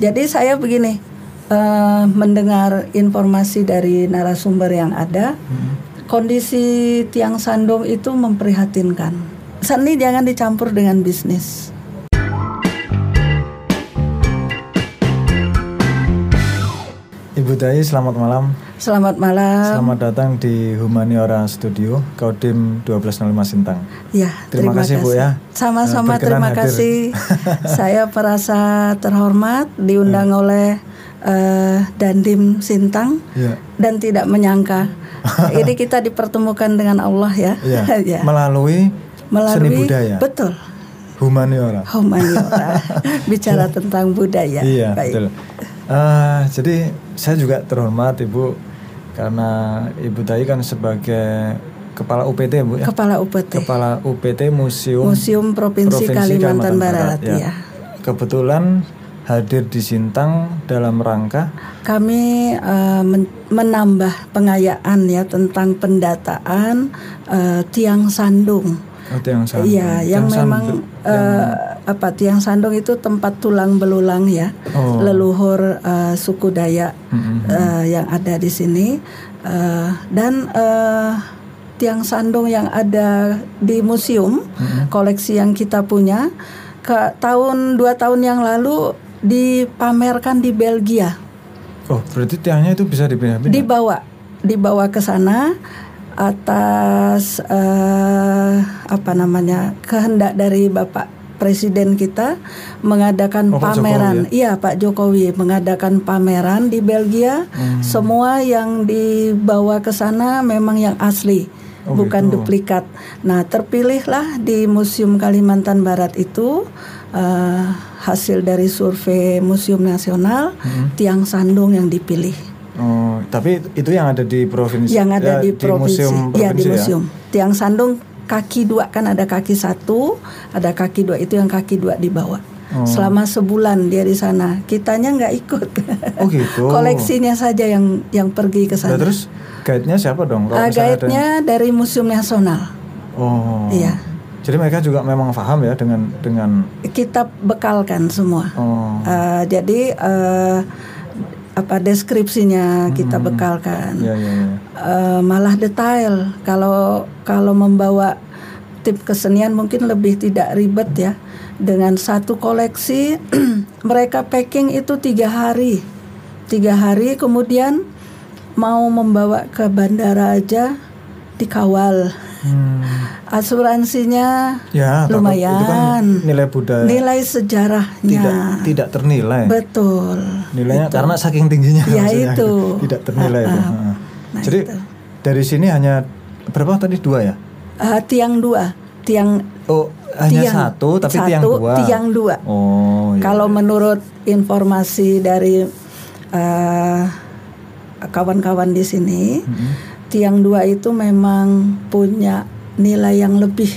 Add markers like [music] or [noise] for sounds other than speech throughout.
Jadi saya begini, eh, mendengar informasi dari narasumber yang ada, kondisi tiang sandung itu memprihatinkan. Seni jangan dicampur dengan bisnis. Ibu Dai, selamat malam. Selamat malam. Selamat datang di Humaniora Studio, Kodim 1205 Sintang. Ya, Terima kasih, Bu, ya. Sama-sama Eh, terima hadir. kasih. [laughs] Saya merasa terhormat diundang oleh eh, Dandim Sintang Iya. dan tidak menyangka [laughs] ini kita dipertemukan dengan Allah ya. Iya. [laughs] Ya. Melalui, Melalui seni budaya. betul Humaniora. humaniora bicara tentang budaya. Iya, Baik. betul. Eh, jadi saya juga terhormat Ibu karena Ibu Dai kan sebagai kepala UPT Bu ya. Kepala UPT Kepala UPT Museum Museum Provinsi, Kalimantan, Barat, ya. Kebetulan hadir di Sintang dalam rangka Kami men- menambah pengayaan ya tentang pendataan eh, tiang sandung. oh, tiang sandung. Iya, yang Tiang memang sandung. eh, apa tiang sandung itu tempat tulang belulang ya, Oh. leluhur eh, suku Dayak Mm-mm. eh, yang ada di sini Eh, dan eh, tiang sandung yang ada di museum koleksi yang kita punya ke tahun dua tahun yang lalu dipamerkan di Belgia Oh, berarti tiangnya itu bisa dipindah-pindah. dibawa dibawa ke sana atas eh, apa namanya kehendak dari Bapak Presiden kita mengadakan Oh, pameran. Iya, Pak Jokowi mengadakan pameran di Belgia. Hmm. Semua yang dibawa ke sana memang yang asli, Oh, bukan gitu. duplikat. Nah, terpilihlah di Museum Kalimantan Barat itu eh, hasil dari survei Museum Nasional Hmm. tiang sandung yang dipilih. Oh, tapi itu yang ada di provinsi. yang ada ya, di provinsi, museum ya di provinsi ya. museum. Tiang sandung kaki dua kan ada kaki satu, ada kaki dua itu yang kaki dua dibawa. Oh. Selama sebulan dia di sana, kitanya nggak ikut. Oh gitu. [laughs] Koleksinya saja yang yang pergi ke Nah, sana. terus guide-nya siapa dong? Kalau Ah, misalnya ada- guide-nya dari Museum Nasional. Oh. Iya. Jadi mereka juga memang paham ya dengan dengan Kita bekalkan semua. oh. Eh, jadi eh, apa deskripsinya kita bekalkan. Ya ya ya. Eh, malah detail. Kalau kalau membawa tip kesenian mungkin lebih tidak ribet ya. Dengan satu koleksi [clears throat] mereka packing itu tiga hari, tiga hari kemudian mau membawa ke bandara aja dikawal. [laughs] Hmm. Asuransinya Ya, takut lumayan. itu kan nilai budaya Nilai sejarahnya tidak tidak ternilai. betul. Nilainya karena saking tingginya Ya, itu. [laughs] tidak ternilai itu. Heeh. Nah, Jadi itu. dari sini hanya berapa tadi dua ya? Eh, tiang dua, tiang Oh, hanya tiang satu tapi satu, tiang dua. tiang dua. Oh, iya. Kalau menurut informasi dari kawan-kawan di sini, Mm-mm. Tiang dua itu memang punya nilai yang lebih,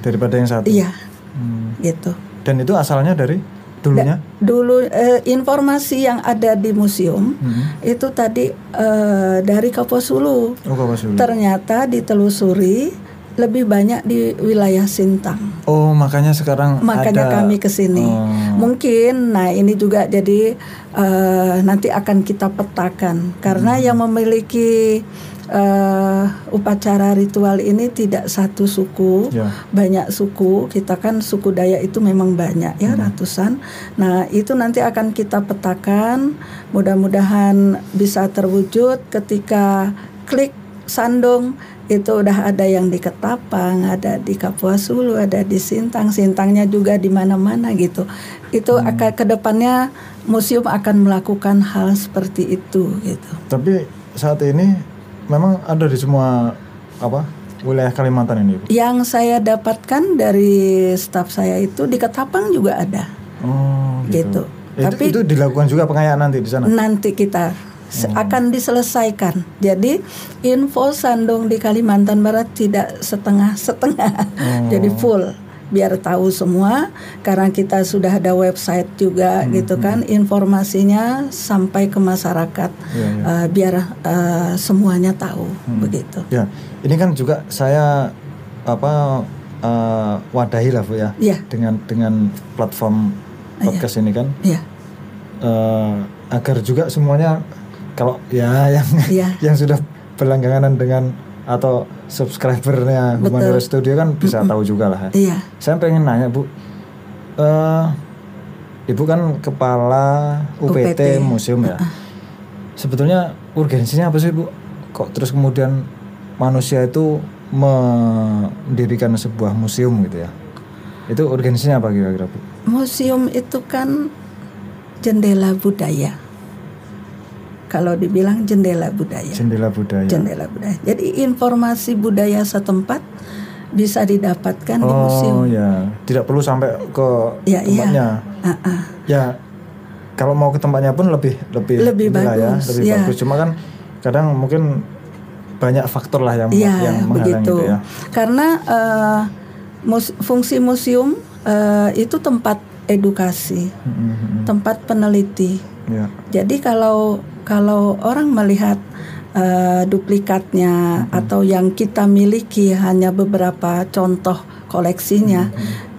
daripada yang satu. iya, Hmm. gitu. Dan itu asalnya dari dulunya? Dulu eh, informasi yang ada di museum Mm-mm. itu tadi eh, dari Kaposulu, Oh, Kapas dulu. ternyata ditelusuri lebih banyak di wilayah Sintang. Oh, makanya sekarang Makanya ada kami ke sini. Oh. Mungkin nah ini juga jadi eh, nanti akan kita petakan karena Hmm. yang memiliki eh, upacara ritual ini tidak satu suku, Ya. banyak suku. Kita kan suku Dayak itu memang banyak ya Hmm. ratusan. Nah, itu nanti akan kita petakan. Mudah-mudahan bisa terwujud ketika klik sandung itu udah ada yang di Ketapang, ada di Kapuasulu, ada di Sintang, Sintangnya juga di mana-mana gitu. Itu Hmm. akan ke depannya museum akan melakukan hal seperti itu gitu. Tapi saat ini memang ada di semua apa wilayah Kalimantan ini, Bu? Yang saya dapatkan dari staf saya itu di Ketapang juga ada. Oh, Gitu. Itu, Tapi- itu dilakukan juga pengayaan nanti di sana. Nanti kita se- akan diselesaikan. Jadi info sandung di Kalimantan Barat tidak setengah-setengah. [laughs] Jadi full biar tahu semua karena kita sudah ada website juga gitu kan informasinya sampai ke masyarakat Iya, iya. eh, biar eh, semuanya tahu begitu. Ya, ini kan juga saya apa eh, wadahi lah bu ya Iya. dengan dengan platform podcast ini kan. Ya. eh, agar juga semuanya kalau ya yang Iya. [laughs] yang sudah berlangganan dengan atau subscribernya. Humanero Studio kan bisa tahu juga lah. ya. Iya. Saya pengen nanya bu, eh ibu kan kepala UPT, UPT. museum ya. Sebetulnya urgensinya apa sih bu? Kok terus kemudian manusia itu mendirikan sebuah museum gitu ya? Itu urgensinya apa kira-kira bu? Museum itu kan jendela budaya. Kalau dibilang jendela budaya. Jendela budaya. Jendela budaya. Jadi informasi budaya setempat bisa didapatkan di Oh museum. ya, tidak perlu sampai ke Ya, iya. tempatnya. Ah, ah. Ya, kalau mau ke tempatnya pun lebih lebih Lebih ya, bagus, lebih ya. bagus. Cuma kan kadang mungkin banyak faktor lah yang Iya, yang menghalang begitu. gitu ya. Karena eh, mus- fungsi museum eh, itu tempat edukasi, Mm, mm, tempat peneliti. Ya. Jadi kalau kalau orang melihat eh, duplikatnya atau yang kita miliki hanya beberapa contoh koleksinya,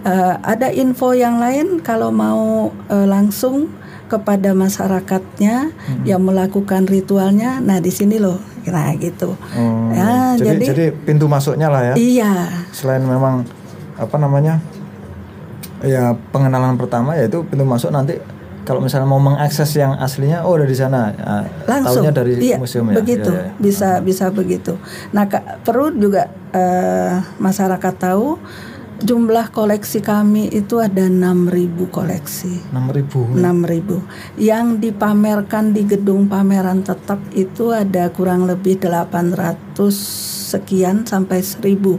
eh, ada info yang lain kalau mau eh, langsung kepada masyarakatnya yang melakukan ritualnya, nah di sini loh, nah gitu. Oh, Ya, jadi, jadi- jadi pintu masuknya lah ya. Iya, Selain memang apa namanya? Ya pengenalan pertama yaitu pintu masuk nanti kalau misalnya mau mengakses yang aslinya oh dari sana. Ya, langsung dari iya, museum ya. begitu Ya, ya. bisa bisa begitu nah perlu juga eh, masyarakat tahu jumlah koleksi kami itu ada 6.000 koleksi 6000. 6.000 yang dipamerkan di gedung pameran tetap itu ada kurang lebih 800 sekian sampai 1000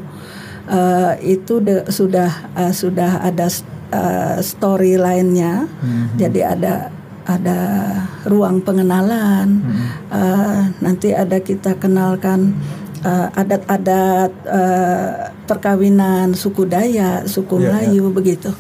Eh, itu de- sudah eh, sudah ada eh, story lainnya Mhm. jadi ada ada ruang pengenalan. Eh, nanti ada kita kenalkan eh, adat-adat eh, perkawinan suku Dayak suku Iya, Melayu begitu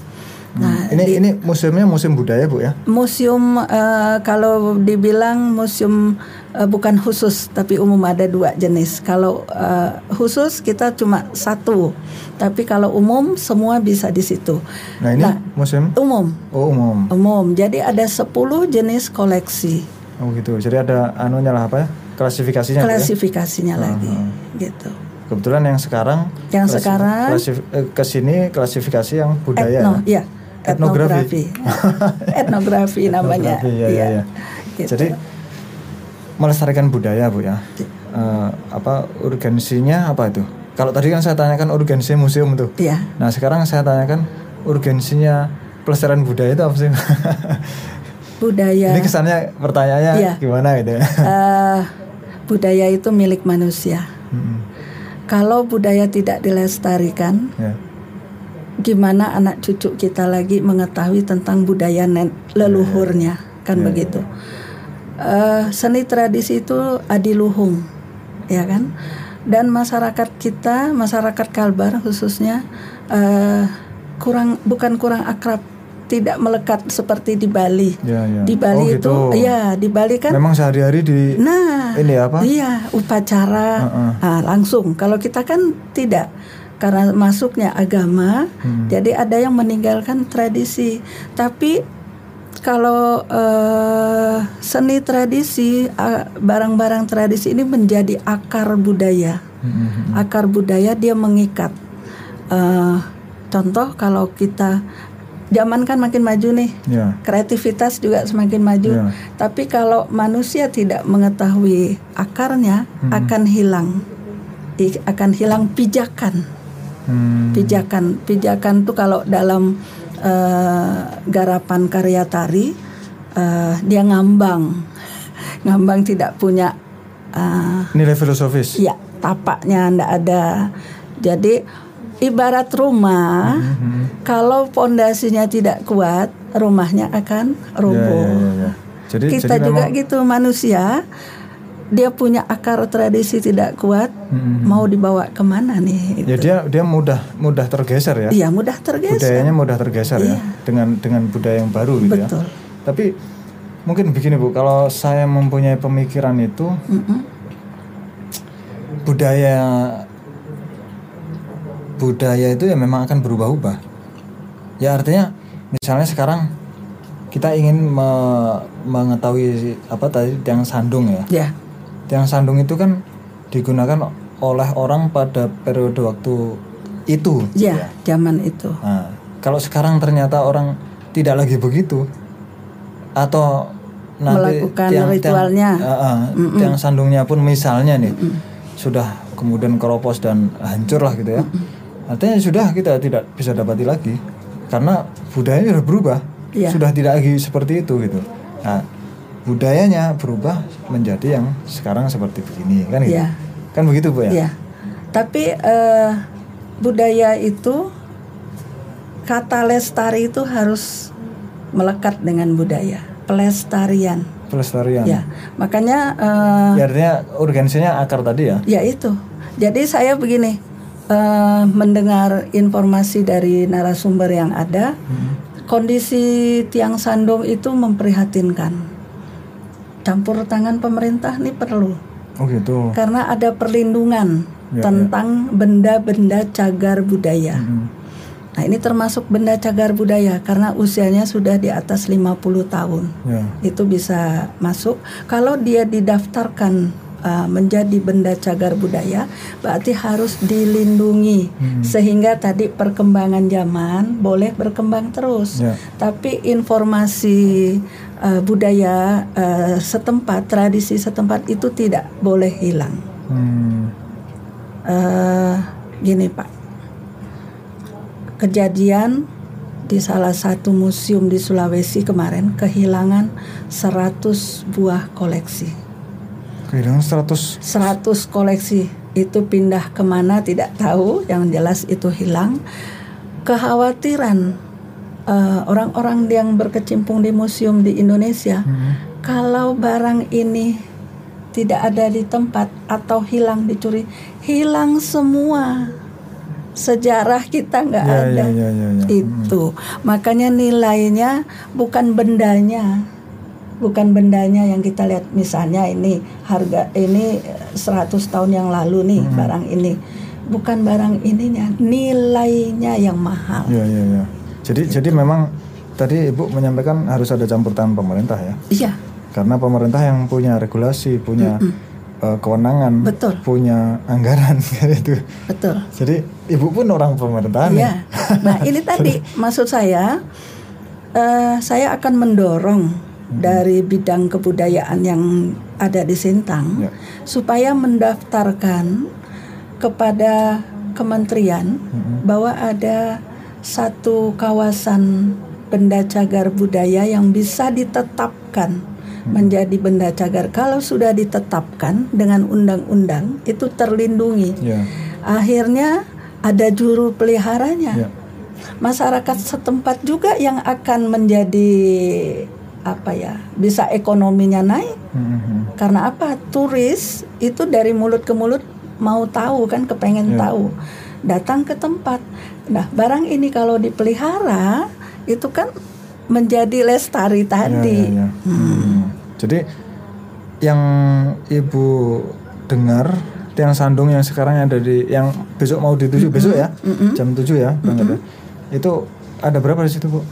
nah ini ini museumnya museum budaya bu ya? Museum eh, kalau dibilang museum eh, bukan khusus tapi umum ada dua jenis. Kalau eh, khusus kita cuma satu, tapi kalau umum semua bisa di situ. Nah ini Nah. museum Umum, oh umum. umum. Jadi ada 10 jenis koleksi. Oh gitu. Jadi ada anunya lah apa ya? Klasifikasinya. Ya? Klasifikasinya lagi, gitu. Kebetulan yang sekarang Yang sekarang- klasif- eh, ke sini klasifikasi yang budaya. Etno, ya? Ya. Etnografi. Etnografi. [laughs] Etnografi namanya. Etnografi, ya, ya, ya. Gitu. Jadi melestarikan budaya bu ya. Eh, apa urgensinya apa itu? Kalau tadi kan saya tanyakan urgensi museum tuh. Iya. Nah sekarang saya tanyakan urgensinya pelestarian budaya itu apa sih? Budaya. Ini kesannya pertanyaannya Iya. gimana gitu ya? Eh, budaya itu milik manusia. Mm-mm. Kalau budaya tidak dilestarikan, Ya. Gimana anak cucu kita lagi mengetahui tentang budaya nen- leluhurnya, kan Ya, begitu. Eh, seni tradisi itu adiluhung, ya kan? Dan masyarakat kita, masyarakat Kalbar khususnya eh, kurang bukan kurang akrab, tidak melekat seperti di Bali. Ya, ya. Di Bali Oh, itu, gitu. ya di Bali kan Memang sehari-hari di Nah, ini apa? Iya, upacara Heeh. ah, langsung. Kalau kita kan tidak karena masuknya agama, Hmm. jadi ada yang meninggalkan tradisi. Tapi kalau eh, seni tradisi, ah, barang-barang tradisi ini menjadi akar budaya. Mm-mm. Akar budaya dia mengikat. Eh, contoh kalau kita zaman kan makin maju nih, Ya. kreativitas juga semakin maju. Ya. Tapi kalau manusia tidak mengetahui akarnya, akan hilang, I- akan hilang pijakan. Hmm. Pijakan, pijakan tuh kalau dalam eh, garapan karya tari, eh, dia ngambang, [laughs] ngambang tidak punya, eh, Nilai filosofis. ya tapaknya ndak ada. Jadi ibarat rumah, Mhm. kalau pondasinya tidak kuat, rumahnya akan Ya, roboh. ya, ya, ya. Jadi Kita jadi juga memang- gitu manusia, dia punya akar tradisi tidak kuat, Mhm. mau dibawa ke mana nih? Ya dia dia mudah mudah tergeser ya. Iya mudah tergeser. Budayanya mudah tergeser ya Iya. dengan dengan budaya yang baru gitu ya. Betul. Tapi mungkin begini Bu, kalau saya mempunyai pemikiran itu Mm-mm. budaya budaya itu ya memang akan berubah-ubah. Ya artinya misalnya sekarang kita ingin me- mengetahui apa tadi tiang sandung ya. Ya, Tiang sandung itu kan digunakan oleh orang pada periode waktu itu. ya, zaman itu. Nah, kalau sekarang ternyata orang tidak lagi begitu atau nanti Melakukan ritualnya. eh, eh, tiang sandungnya pun misalnya nih sudah kemudian keropos dan hancur lah gitu ya. Artinya sudah kita tidak bisa dapati lagi karena budayanya sudah berubah. Iya. Sudah tidak lagi seperti itu gitu. Nah, budayanya berubah menjadi yang sekarang seperti begini kan gitu. Iya. Kan begitu, Bu ya? Ya, tapi eh, budaya itu kata lestari itu harus melekat dengan budaya, pelestarian. Pelestarian. Ya, makanya eh, Ya, artinya urgensinya akar tadi ya. ya itu. Jadi saya begini eh, mendengar informasi dari narasumber yang ada, kondisi tiang sandung itu memprihatinkan. Campur tangan pemerintah nih perlu Oh gitu. karena ada perlindungan Ya, tentang benda-benda cagar budaya. Hmm. Nah, ini termasuk benda cagar budaya karena usianya sudah di atas 50 tahun. Ya. Itu bisa masuk kalau dia didaftarkan uh, menjadi benda cagar budaya, berarti harus dilindungi sehingga tadi perkembangan zaman boleh berkembang terus. Ya. Tapi informasi uh, budaya uh, setempat, tradisi setempat itu tidak boleh hilang. Hmm. eh gini Pak, kejadian di salah satu museum di Sulawesi kemarin kehilangan 100 buah koleksi. Kehilangan 100 100 koleksi itu pindah ke mana tidak tahu, yang jelas itu hilang. Kekhawatiran eh, orang-orang yang berkecimpung di museum di Indonesia, kalau barang ini tidak ada di tempat atau hilang dicuri, hilang semua. Sejarah kita nggak Ya, ada. ya, ya, ya, ya. Itu makanya nilainya bukan bendanya, bukan bendanya yang kita lihat misalnya ini harga ini eh, 100 tahun yang lalu nih barang ini, bukan barang ininya, nilainya yang mahal. Ya, ya, ya. Jadi jadi memang tadi Ibu menyampaikan harus ada campur tangan pemerintah ya. Iya, Karena pemerintah yang punya regulasi, punya eh, kewenangan, Betul. punya anggaran [laughs] kayak itu. betul. Jadi Ibu pun orang pemerintahan Iya. ya. Nah ini [laughs] tadi maksud saya, eh, saya akan mendorong dari bidang kebudayaan yang ada di Sintang Ya. supaya mendaftarkan kepada kementerian bahwa ada satu kawasan benda cagar budaya yang bisa ditetapkan menjadi benda cagar. Kalau sudah ditetapkan dengan undang-undang itu terlindungi. Ya. Akhirnya ada juru peliharanya. Ya. Masyarakat setempat juga yang akan menjadi apa ya? Bisa ekonominya naik. Hmm, hmm. Karena apa? Turis itu dari mulut ke mulut mau tahu kan kepengen Ya. tahu. Datang ke tempat. Nah, barang ini kalau dipelihara itu kan menjadi lestari tadi. Ya, ya, ya. Hmm. Jadi yang ibu dengar tiang sandung yang sekarang ada di yang besok mau dituju besok ya jam 7 ya ya. Itu ada berapa di situ bu?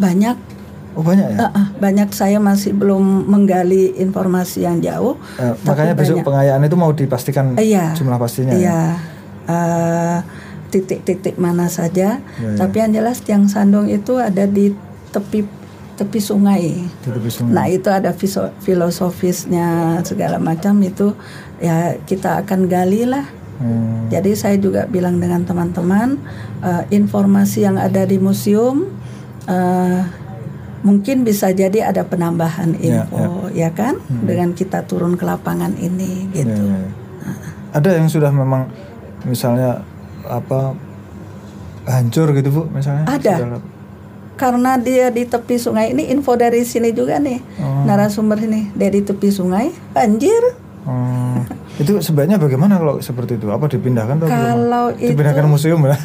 Banyak Oh banyak ya. Ah, ah, banyak saya masih belum menggali informasi yang jauh. Eh, makanya besok pengayaan itu mau dipastikan Iya. jumlah pastinya. ya? Iya, Eh, titik-titik mana saja. Iya, iya. Tapi yang jelas tiang sandung itu ada di tepi tepi sungai. Di tepi sungai. Nah itu ada fiso- filosofisnya segala macam itu ya kita akan gali lah. Hmm. Jadi saya juga bilang dengan teman-teman eh, informasi yang ada di museum eh, mungkin bisa jadi ada penambahan Ya, info ya, kan dengan kita turun ke lapangan ini Ya, gitu. ya, ya. Ada yang sudah memang misalnya apa hancur gitu bu misalnya? Ada. Sudah- Karena dia di tepi sungai ini info dari sini juga nih Oh. narasumber ini dari tepi sungai banjir. Oh, itu sebaiknya bagaimana kalau seperti itu? Apa dipindahkan atau Kalau bagaimana? dipindahkan museum ya?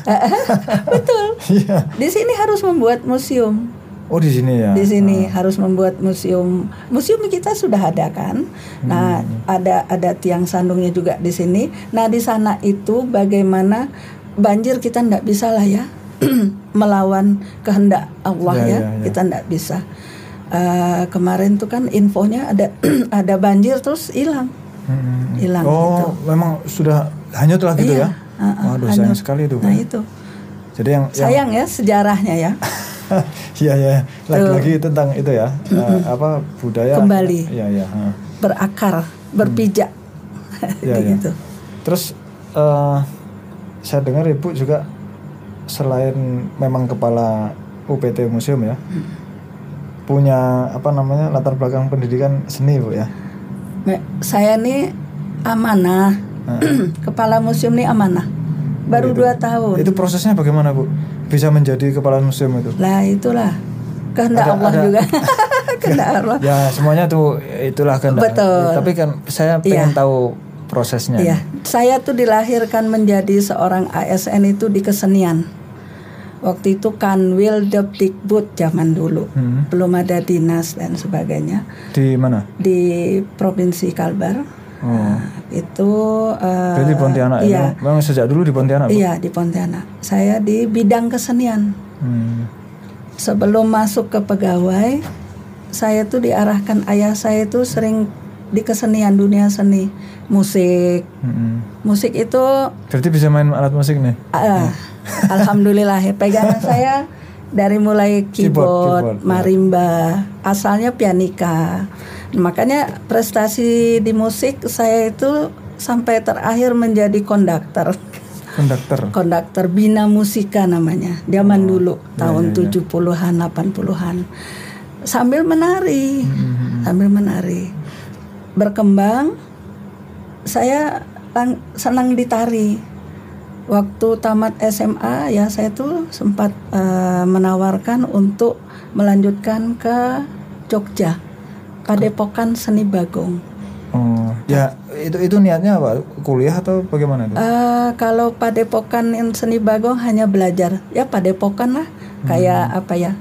[laughs] Betul. Iya. Di sini harus membuat museum. Oh di sini ya. di sini harus membuat museum museum kita sudah ada kan nah ada ada tiang sandungnya juga di sini nah di sana itu bagaimana banjir kita ndak bisa lah ya [clears throat] melawan kehendak Allah Ya, ya, ya, ya. kita ndak bisa eh, kemarin tuh kan infonya ada [clears throat] ada banjir terus hilang Hmm. hilang oh, gitu. memang sudah hanyut lah gitu Iya, ya. uh-uh, Waduh, sayang hanyut. sekali itu. Nah itu Jadi yang yang sayang ya sejarahnya ya. [laughs] [laughs] Iya ya, lagi-lagi tentang itu ya, eh, apa budaya Kembali. Iya heeh. berakar, berpijak. [laughs] Iya, iya. gitu. Terus eh, saya dengar ibu juga selain memang kepala UPT museum ya, punya apa namanya latar belakang pendidikan seni bu ya. Saya nih amanah. [clears throat] Kepala museum nih amanah. Baru dua tahun. Itu prosesnya bagaimana bu? Bisa menjadi kepala museum itu? Lah itulah kehendak Ada- Allah ada- juga. [laughs] [laughs] kehendak Allah. Ya semuanya tuh itulah kan. Betul. Tapi kan saya pengen Iya. tahu prosesnya. Iya, saya tuh dilahirkan menjadi seorang ASN itu di kesenian. Waktu itu Kanwil Depdikbud zaman dulu. Hmm. Belum ada dinas dan sebagainya Di mana? di Provinsi Kalbar. Oh. Itu eh, Berarti Pontianak Iya, ya? Memang sejak dulu di Pontianak. Bu? iya di Pontianak. Saya di bidang kesenian. Hmm. Sebelum masuk ke pegawai, saya tuh diarahkan ayah saya itu sering di kesenian dunia seni, musik. Mm-mm. Musik itu Berarti bisa main alat musik nih? ah, alhamdulillah ya pegangan [laughs] saya dari mulai Keyboard, keyboard, keyboard, ya. marimba, asalnya pianika. Makanya prestasi di musik saya itu sampai terakhir menjadi konduktor. Konduktor. Konduktor Bina Musika namanya. Zaman dulu ya, tahun 70-an, 80-an. Sambil menari. Mm-hmm. Sambil menari. Berkembang saya senang ditari. Waktu tamat SMA ya saya tuh sempat eh, menawarkan untuk melanjutkan ke Jogja. Padepokan Seni Bagong. Oh, ya itu itu niatnya apa? Kuliah atau bagaimana itu? Eh, kalau padepokan seni bagong hanya belajar, ya padepokan lah, kayak apa ya,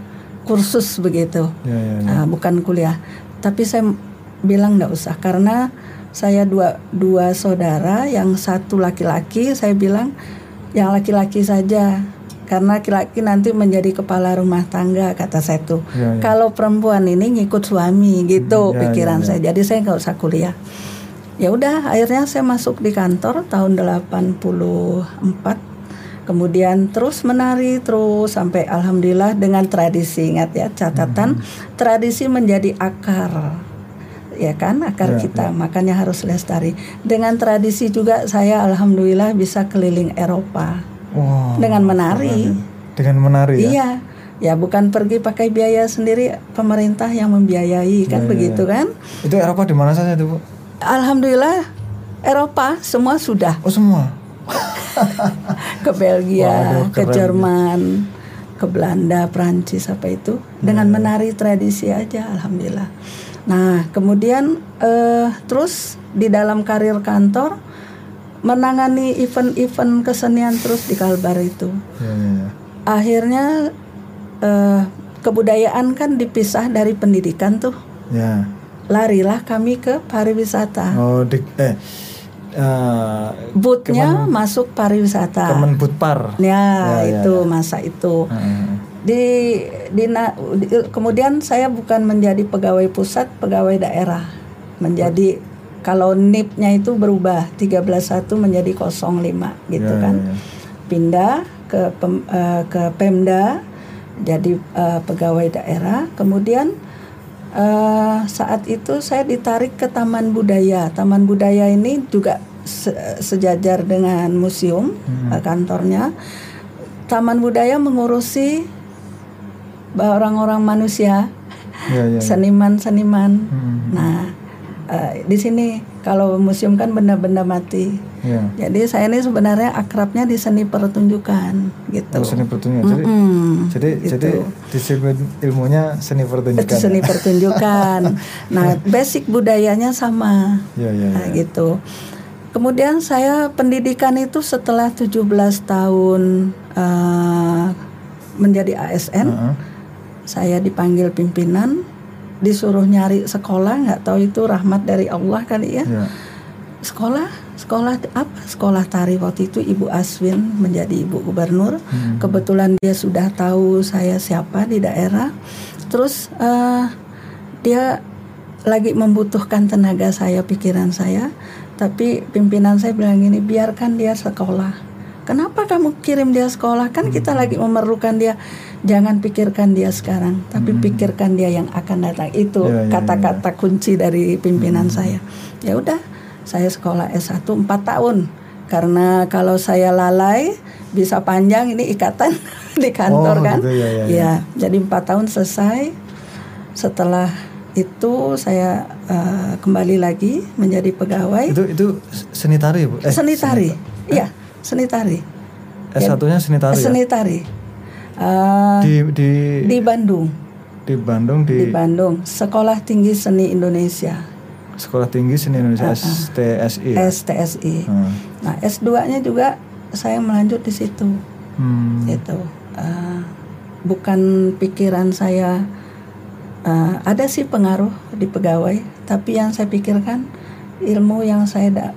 kursus begitu, Ya ya. ya. Ah, bukan kuliah. Tapi saya bilang nggak usah karena saya dua dua saudara, yang satu laki-laki, saya bilang yang laki-laki saja, karena laki-laki nanti menjadi kepala rumah tangga kata saya tuh. Ya, ya. Kalau perempuan ini ngikut suami gitu Hmm, ya, pikiran ya, ya. saya. Jadi saya nggak usah kuliah. Ya udah, akhirnya saya masuk di kantor tahun 84. Kemudian terus menari terus sampai alhamdulillah dengan tradisi ingat ya catatan tradisi menjadi akar ya kan akar Ya, kita makanya harus lestari dengan tradisi juga saya alhamdulillah bisa keliling Eropa Wah, dengan menari dengan menari ya. Iya, ya bukan pergi pakai biaya sendiri, pemerintah yang membiayai kan Iya, iya, begitu kan? Itu Eropa di mana saja tuh, Bu? Alhamdulillah Eropa semua sudah Oh, semua. [laughs] ke Belgia, Waduh, ke keren. Jerman, ke Belanda, Prancis apa itu dengan menari tradisi aja, alhamdulillah. Nah kemudian eh, terus di dalam karir kantor menangani event-event kesenian terus di Kalbar itu. Ya ya ya. akhirnya eh, kebudayaan kan dipisah dari pendidikan tuh Ya. larilah kami ke pariwisata Oh, di, eh eh, bootnya masuk pariwisata Kemenbudpar. ya, Ya, ya, itu masa itu Heeh. Di, di, di- kemudian saya bukan menjadi pegawai pusat pegawai daerah. Menjadi kalau NIP-nya itu berubah 13.1 menjadi 05 gitu Ya, kan. ya, ya. pindah ke pem- eh, ke Pemda jadi eh, pegawai daerah. Kemudian eh, saat itu saya ditarik ke Taman Budaya. Taman Budaya ini juga se- sejajar dengan museum eh, kantornya. Taman Budaya mengurusi orang-orang manusia Ya ya. ya. seniman-seniman Hmm. nah eh, di sini kalau museum kan benda-benda mati Ya. jadi saya ini sebenarnya akrabnya di seni pertunjukan gitu. Oh, seni pertunjukan. Jadi Mm, jadi jadi disiplin ilmunya seni itu pertunjukan. seni pertunjukan. [laughs] nah, basic budayanya sama. Ya ya Nah, ya. gitu. Kemudian saya pendidikan itu setelah 17 tahun eh, menjadi ASN, Heeh. Saya dipanggil pimpinan, disuruh nyari sekolah, nggak tahu itu rahmat dari Allah kali ya. Ya. sekolah sekolah apa sekolah tari waktu itu Ibu Aswin menjadi ibu gubernur kebetulan dia sudah tahu saya siapa di daerah terus eh, dia lagi membutuhkan tenaga saya, pikiran saya, tapi pimpinan saya bilang gini, biarkan dia sekolah. Kenapa kamu kirim dia sekolah? Kan kita lagi memerlukan dia. Jangan pikirkan dia sekarang, tapi pikirkan dia yang akan datang. Itu Ya, ya, kata-kata kunci dari pimpinan saya. Ya udah, saya sekolah S1 4 tahun. Karena kalau saya lalai bisa panjang ini ikatan [laughs] di kantor Oh, kan. gitu, ya, ya, ya. Ya, jadi empat tahun selesai. Setelah itu saya eh, kembali lagi menjadi pegawai Itu itu seni tari, Bu. Eh, seni tari. Iya, seni tari. S1-nya seni tari. ya? Seni tari. Eh, Di di di Bandung, di Bandung di, di Bandung, Sekolah Tinggi Seni Indonesia, Sekolah Tinggi Seni Indonesia STSI. ya? STSI. Hmm. Nah, S2-nya juga saya melanjut di situ. Hmm. Itu eh, bukan pikiran saya eh, ada sih pengaruh di pegawai, tapi yang saya pikirkan ilmu yang saya da-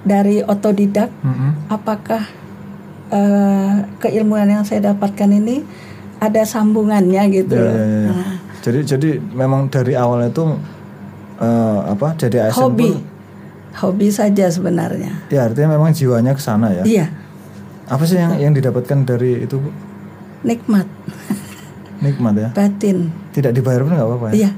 dari otodidak Mm-mm. apakah eh, keilmuan yang saya dapatkan ini ada sambungannya gitu loh. ya, ya, ya. Nah, Jadi jadi memang dari awal itu eh, apa? Jadi ASN hobi, pun hobi saja sebenarnya. ya artinya memang jiwanya ke sana ya. Iya, Apa sih yang yang didapatkan dari itu Bu? nikmat Nikmat ya. batin. Tidak dibayar pun nggak apa-apa ya. Iya.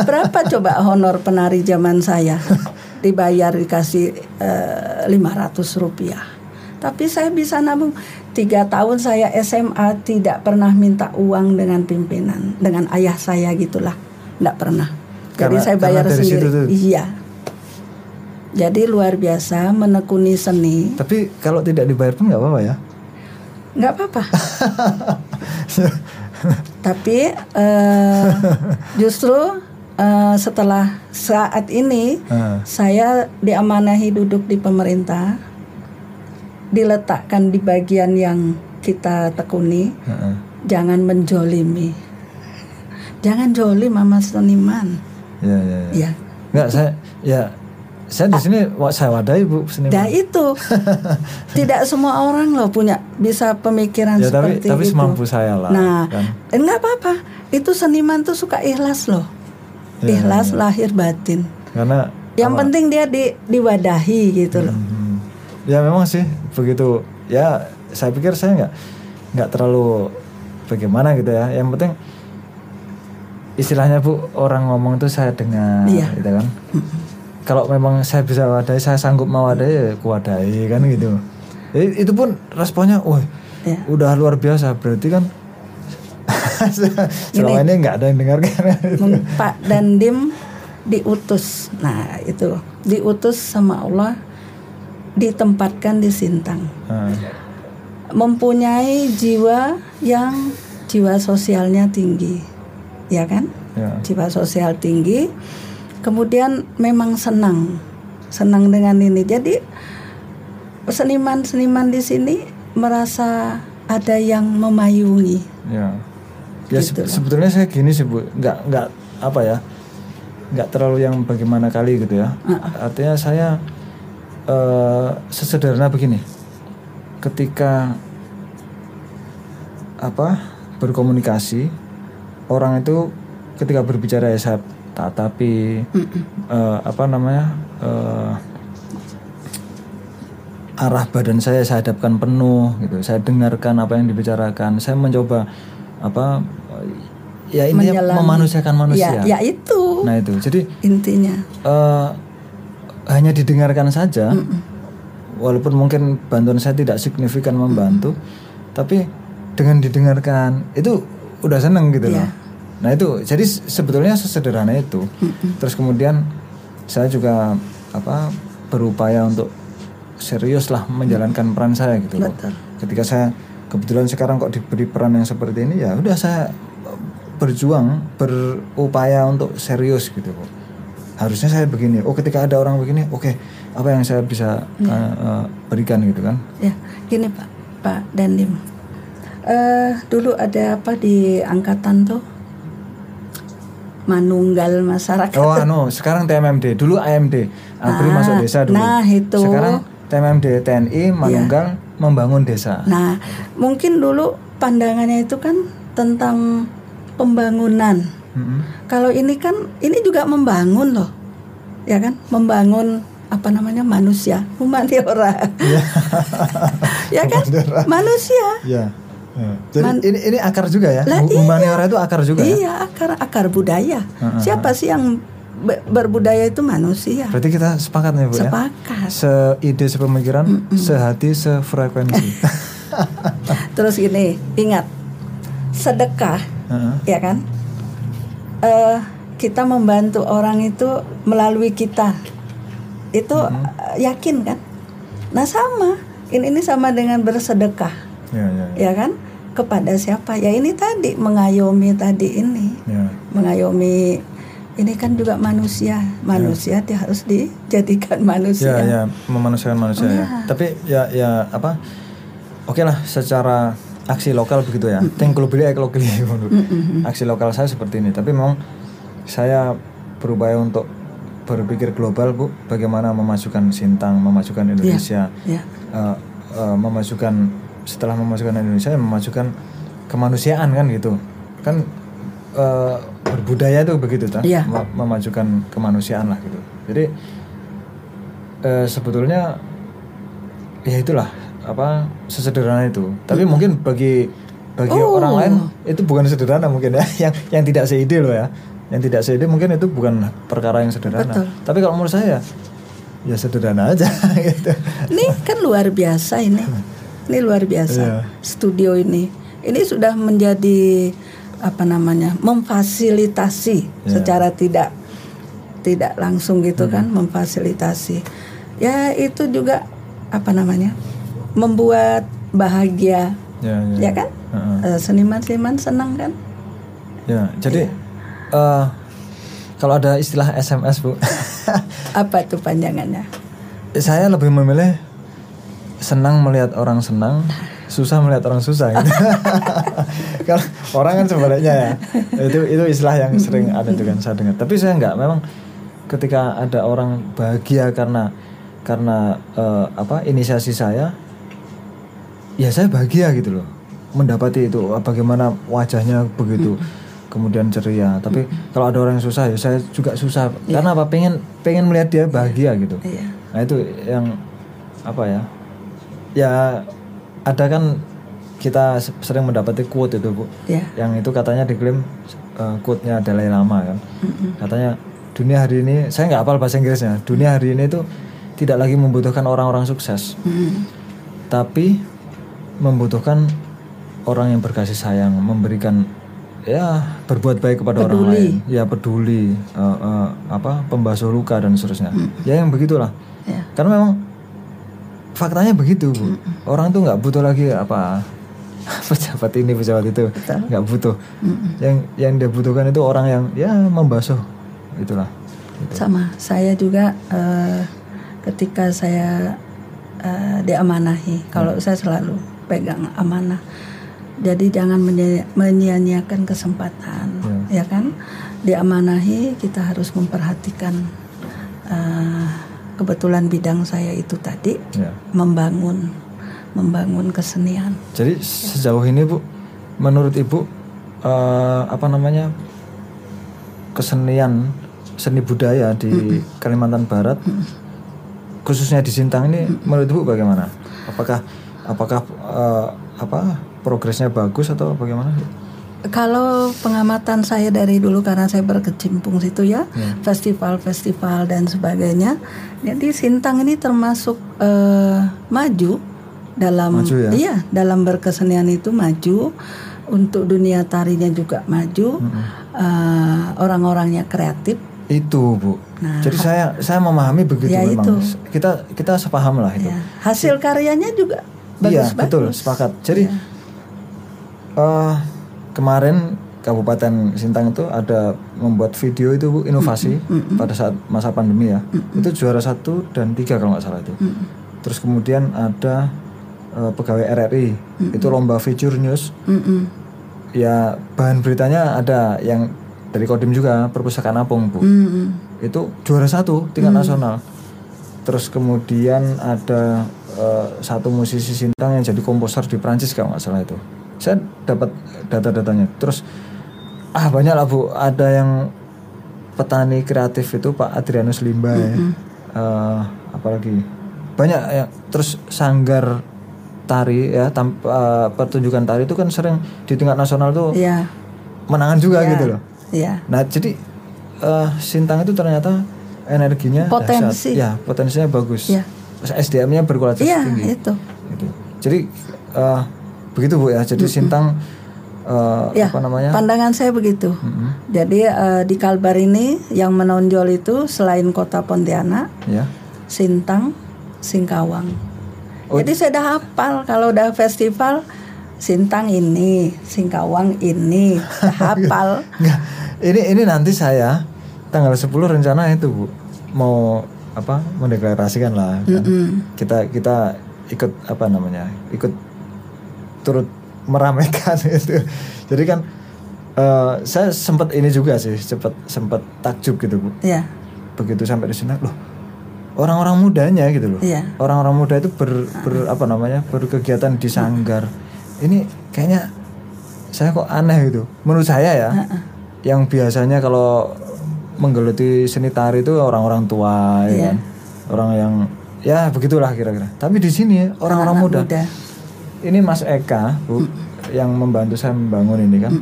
Berapa coba honor penari zaman saya? [laughs] Dibayar dikasih eh, 500 rupiah. Tapi saya bisa nabung. Tiga tahun saya SMA tidak pernah minta uang dengan pimpinan, dengan ayah saya gitulah, tidak pernah. Jadi Karena- saya bayar karena sendiri. situ tuh. Iya. Jadi luar biasa menekuni seni. Tapi kalau tidak dibayar pun nggak apa-apa ya. nggak apa-apa. [laughs] Tapi eh, justru eh, setelah saat ini Ah. saya diamanahi duduk di pemerintah, diletakkan di bagian yang kita tekuni, Heeh. jangan menjolimi, jangan jolim sama seniman, Ya ya ya. ya. Enggak saya ya saya di sini wa- saya wadahi Bu seni. Nah itu [laughs] tidak semua orang loh punya bisa pemikiran Ya tapi seperti tapi itu. semampu saya lah. Nah, kan. enggak apa-apa. Itu seniman tuh suka ikhlas loh. Ya, ikhlas lahir batin. Karena Yang penting dia di diwadahi gitu loh. Hmm. Ya memang sih begitu. Ya saya pikir saya nggak nggak terlalu bagaimana gitu ya. Yang penting istilahnya bu orang ngomong itu saya dengar, Iya. gitu kan. Kalau memang saya bisa wadahi, saya sanggup mewadahi, ya kuwadahi kan gitu. Jadi itu pun responnya, wah Ya. udah luar biasa. Berarti kan selama [laughs] ini nggak ada yang dengarkan. Pak Dandim diutus. Nah, itu diutus sama Allah ditempatkan di Sintang. Nah, Mempunyai jiwa yang jiwa sosialnya tinggi. Ya kan? ya. jiwa sosial tinggi, kemudian memang senang, senang dengan ini. Jadi seniman-seniman di sini merasa ada yang memayungi. Ya, ya se- Gitu loh. sebetulnya saya gini sih bu, nggak nggak apa ya, nggak terlalu yang bagaimana kali gitu ya. Artinya saya eh, sesederhana begini, ketika apa berkomunikasi orang itu ketika berbicara ya saya tatapi eh, apa namanya eh, arah badan saya saya hadapkan penuh gitu. Saya dengarkan apa yang dibicarakan. Saya mencoba apa ya ini memanusiakan manusia. Ya, ya itu. Nah itu. Jadi intinya. eh, hanya didengarkan saja walaupun mungkin bantuan saya tidak signifikan membantu tapi dengan didengarkan itu udah seneng gitu loh. Iya. nah itu. Jadi se- sebetulnya sesederhana itu. Terus kemudian saya juga apa berupaya untuk serius lah menjalankan peran saya gitu loh. Ketika saya kebetulan sekarang kok diberi peran yang seperti ini ya udah saya berjuang berupaya untuk serius gitu kok harusnya saya begini oh ketika ada orang begini oke apa yang saya bisa Iya. uh, uh, berikan gitu kan Ya, gini Pak, Pak Dandim. Eh dulu ada apa di angkatan tuh? Manunggal masyarakat. oh anu sekarang TMMD dulu AMD Abri Nah, masuk desa dulu nah, itu. sekarang TMMD TNI Manunggal membangun desa Nah, mungkin dulu pandangannya itu kan tentang pembangunan. Mm-mm. Kalau ini kan ini juga membangun loh. Ya kan? Membangun apa namanya manusia, humaniora. [laughs] ya kan? Humaniora. Manusia. Ya. Ya. Jadi Man- ini ini akar juga ya. Lah, Hu- iya. Humaniora itu akar juga ya. Iya, akar akar budaya. Heeh. Siapa sih yang be- berbudaya itu manusia? Berarti kita sepakat nih Bu ya. Sepakat. Seide, sepemikiran, sehati, sefrekuensi. [laughs] Terus ini, ingat sedekah, Heeh. ya kan? Eh kita membantu orang itu melalui kita. Itu eh, yakin kan? Nah, sama. Ini ini sama dengan bersedekah, Ya, ya, ya. ya kan? Kepada siapa? Ya ini tadi mengayomi tadi ini. Ya. Mengayomi ini kan juga manusia. Manusia dia harus dijadikan Ya, manusia. ya, memanusiakan manusia ya. Tapi ya, ya apa? Oke lah, secara aksi lokal begitu ya. Tengkul beli eklo beli. Aksi lokal saya seperti ini. Tapi memang saya berupaya untuk berpikir global bu. Bagaimana memajukan Sintang, memajukan Indonesia, Ya. eh, eh, memajukan setelah memajukan Indonesia, memajukan kemanusiaan kan gitu. Kan eh, berbudaya itu begitu tak? Iya. Mem- Memajukan kemanusiaan lah gitu. Jadi eh, sebetulnya ya itulah apa sesederhana itu. Tapi mungkin bagi bagi Oh. orang lain itu bukan sederhana mungkin ya. [laughs] Yang yang tidak seide loh ya. Yang tidak seide mungkin itu bukan perkara yang sederhana. Betul. Tapi kalau menurut saya ya sederhana aja [laughs] gitu. Ini kan luar biasa ini. Ini luar biasa. Iya. Studio ini. Ini sudah menjadi apa namanya? memfasilitasi Iya. secara tidak tidak langsung gitu Hmm. kan, memfasilitasi. Ya itu juga apa namanya? Membuat bahagia. Ya, ya. Ya kan? Eh, Seniman-seniman senang kan? Ya, jadi eh, kalau ada istilah SMS bu, [laughs] Apa tuh panjangannya? saya lebih memilih senang melihat orang senang, susah melihat orang susah. Gitu. [laughs] kalau orang kan sebaliknya ya, itu itu istilah yang sering ada juga saya dengar. Tapi saya nggak, memang ketika ada orang bahagia karena karena eh, apa inisiasi saya, ya saya bahagia gitu loh mendapati itu bagaimana wajahnya begitu kemudian ceria. Tapi kalau ada orang yang susah ya saya juga susah. Karena apa? Pengen pengen melihat dia bahagia gitu. Iya. nah itu yang apa ya ya ada kan kita se- sering mendapati quote itu bu. Ya. yang itu katanya diklaim uh, quote-nya Dalai Lama kan. Katanya dunia hari ini saya nggak hafal bahasa Inggrisnya dunia hari ini itu tidak lagi membutuhkan orang-orang sukses. Mm. tapi membutuhkan orang yang berkasih sayang memberikan ya berbuat baik kepada orang Peduli. lain. Ya peduli eh, eh, apa pembasuh luka dan seterusnya. Ya yang begitulah. Ya. karena memang faktanya begitu bu. Orang tuh nggak butuh lagi apa [laughs] pejabat ini pejabat itu nggak butuh. Yang yang dia butuhkan itu orang yang ya membasuh. Itulah. Sama, saya juga eh, ketika saya eh, diamanahi, kalau saya selalu pegang amanah. Jadi jangan menyia-nyiakan kesempatan, ya kan? Diamanahi kita harus memperhatikan eh, kebetulan bidang saya itu tadi ya membangun membangun kesenian. Jadi sejauh ini bu, menurut ibu eh, apa namanya kesenian seni budaya di Kalimantan Barat, khususnya di Sintang ini, menurut ibu bagaimana? Apakah apakah eh, apa progresnya bagus atau bagaimana? Kalau pengamatan saya dari dulu karena saya berkecimpung situ ya, festival-festival dan sebagainya. Jadi Sintang ini termasuk eh, maju dalam Maju ya? iya dalam berkesenian itu maju untuk dunia tarinya juga maju eh, orang-orangnya kreatif. Itu bu. Nah, Jadi saya saya memahami begitu Ya, memang. itu. Kita kita sepaham lah itu. Ya. Hasil karyanya juga Iya bagus-bagus. betul sepakat. Jadi eh, kemarin Kabupaten Sintang itu ada membuat video itu Bu, inovasi pada saat masa pandemi ya. Itu juara satu dan tiga kalau nggak salah itu. Terus kemudian ada eh, pegawai RRI itu lomba feature news. Mm-mm. Ya bahan beritanya ada yang dari Kodim juga perpustakaan Apung Bu. Mm-mm. Itu juara satu tingkat nasional. Terus kemudian ada eh, satu musisi Sintang yang jadi komposer di Prancis kalau nggak salah itu. Saya dapat data-datanya. Terus ah banyak lah bu ada yang petani kreatif itu Pak Adrianus Limba ya Eh, apalagi banyak ya terus sanggar tari ya tam- eh, pertunjukan tari itu kan sering di tingkat nasional tuh Iya. menangan juga Iya. gitu loh Iya. nah jadi eh, Sintang itu ternyata energinya Potensi. dahsyat. ya potensinya bagus Iya. SDM-nya berkualitas Iya, tinggi itu. gitu. Jadi eh, begitu bu ya. Jadi Sintang eh, Ya, apa namanya? pandangan saya begitu. Jadi eh, di Kalbar ini yang menonjol itu selain kota Pontianak, Ya. Sintang, Singkawang. Oh. Jadi saya udah hafal kalau udah festival Sintang ini, Singkawang ini, udah [laughs] hafal. Ini ini nanti saya tanggal 10 rencana itu bu mau apa mendeklarasikan lah. kan. Kita kita ikut apa namanya? Ikut turut meramaikan [laughs] itu. Jadi kan eh, saya sempat ini juga sih, sempat sempat takjub gitu bu. ya, Begitu sampai di sana loh orang-orang mudanya gitu loh. Iya. Orang-orang muda itu ber, ber- apa namanya berkegiatan di sanggar. Ini kayaknya saya kok aneh gitu. Menurut saya ya, yang biasanya kalau menggeluti seni tari itu orang-orang tua, ya Iya. kan? orang yang ya begitulah kira-kira. Tapi di sini orang-orang muda. muda. Ini Mas Eka, Bu, yang membantu saya membangun ini kan.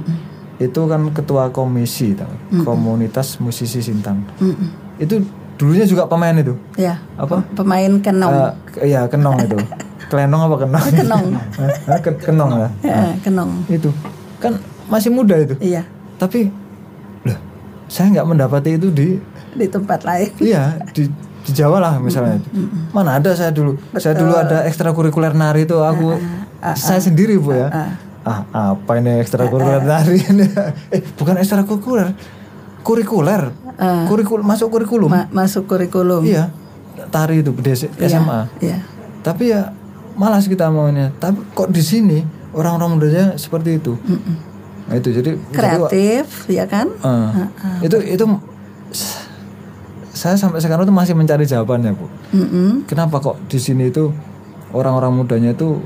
Itu kan ketua komisi tau, komunitas musisi Sintang. Itu dulunya juga pemain itu. Ya, Apa? pemain kenong. Eh, ke- iya kenong itu. [laughs] Kelenong apa kenong? Kenong. [laughs] Hah, ke- kenong ya. Eh, kenong. Itu kan masih muda itu. Iya, Tapi saya nggak mendapati itu di di tempat lain. iya di di Jawa lah misalnya. Mana ada saya dulu. Saya dulu ada ekstrakurikuler nari itu aku saya sendiri Bu ya. Ah, apa ini ekstrakurikuler nari ini? [laughs] eh, bukan ekstrakurikuler. Kurikuler. Kurikul masuk kurikulum. Ma- masuk kurikulum. Iya. Tari itu di SMA. Iya. Tapi ya malas kita maunya. Tapi kok di sini orang-orang mudanya seperti itu. Nah, itu jadi jadi, Kreatif, ya kan? eh, itu itu s- saya sampai sekarang tuh masih mencari jawabannya bu. Mm-mm. Kenapa kok di sini itu orang-orang mudanya itu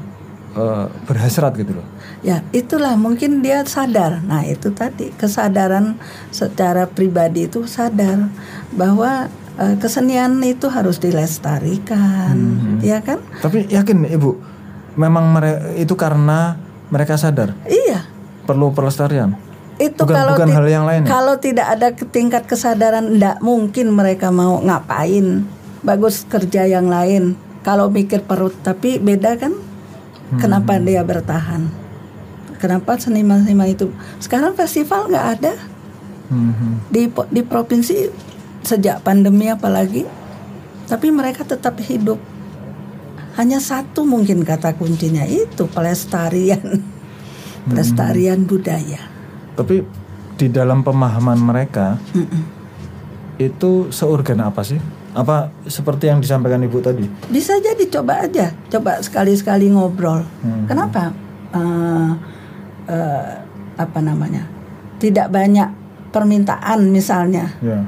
eh, berhasrat gitu loh. Ya, itulah mungkin dia sadar. Nah, itu tadi kesadaran secara pribadi itu sadar bahwa eh, kesenian itu harus dilestarikan, ya kan? Tapi yakin ibu, memang mere- itu karena mereka sadar Iya. Perlu pelestarian. Itu Bukan- kalau bukan hal yang lain ya? Kalau tidak ada tingkat kesadaran tidak mungkin mereka mau ngapain. Bagus kerja yang lain. Kalau mikir perut tapi beda kan? Kenapa Hmm. dia bertahan? Kenapa seniman-seniman itu sekarang festival nggak ada Mhm. di di provinsi sejak pandemi apalagi tapi mereka tetap hidup hanya satu mungkin kata kuncinya itu pelestarian [laughs] pelestarian budaya. Tapi di dalam pemahaman mereka itu seorgan apa sih? Apa seperti yang disampaikan ibu tadi? bisa jadi coba aja. Coba sekali-sekali ngobrol. Hmm. kenapa? Eh, eh, apa namanya? Tidak banyak permintaan misalnya. Ya,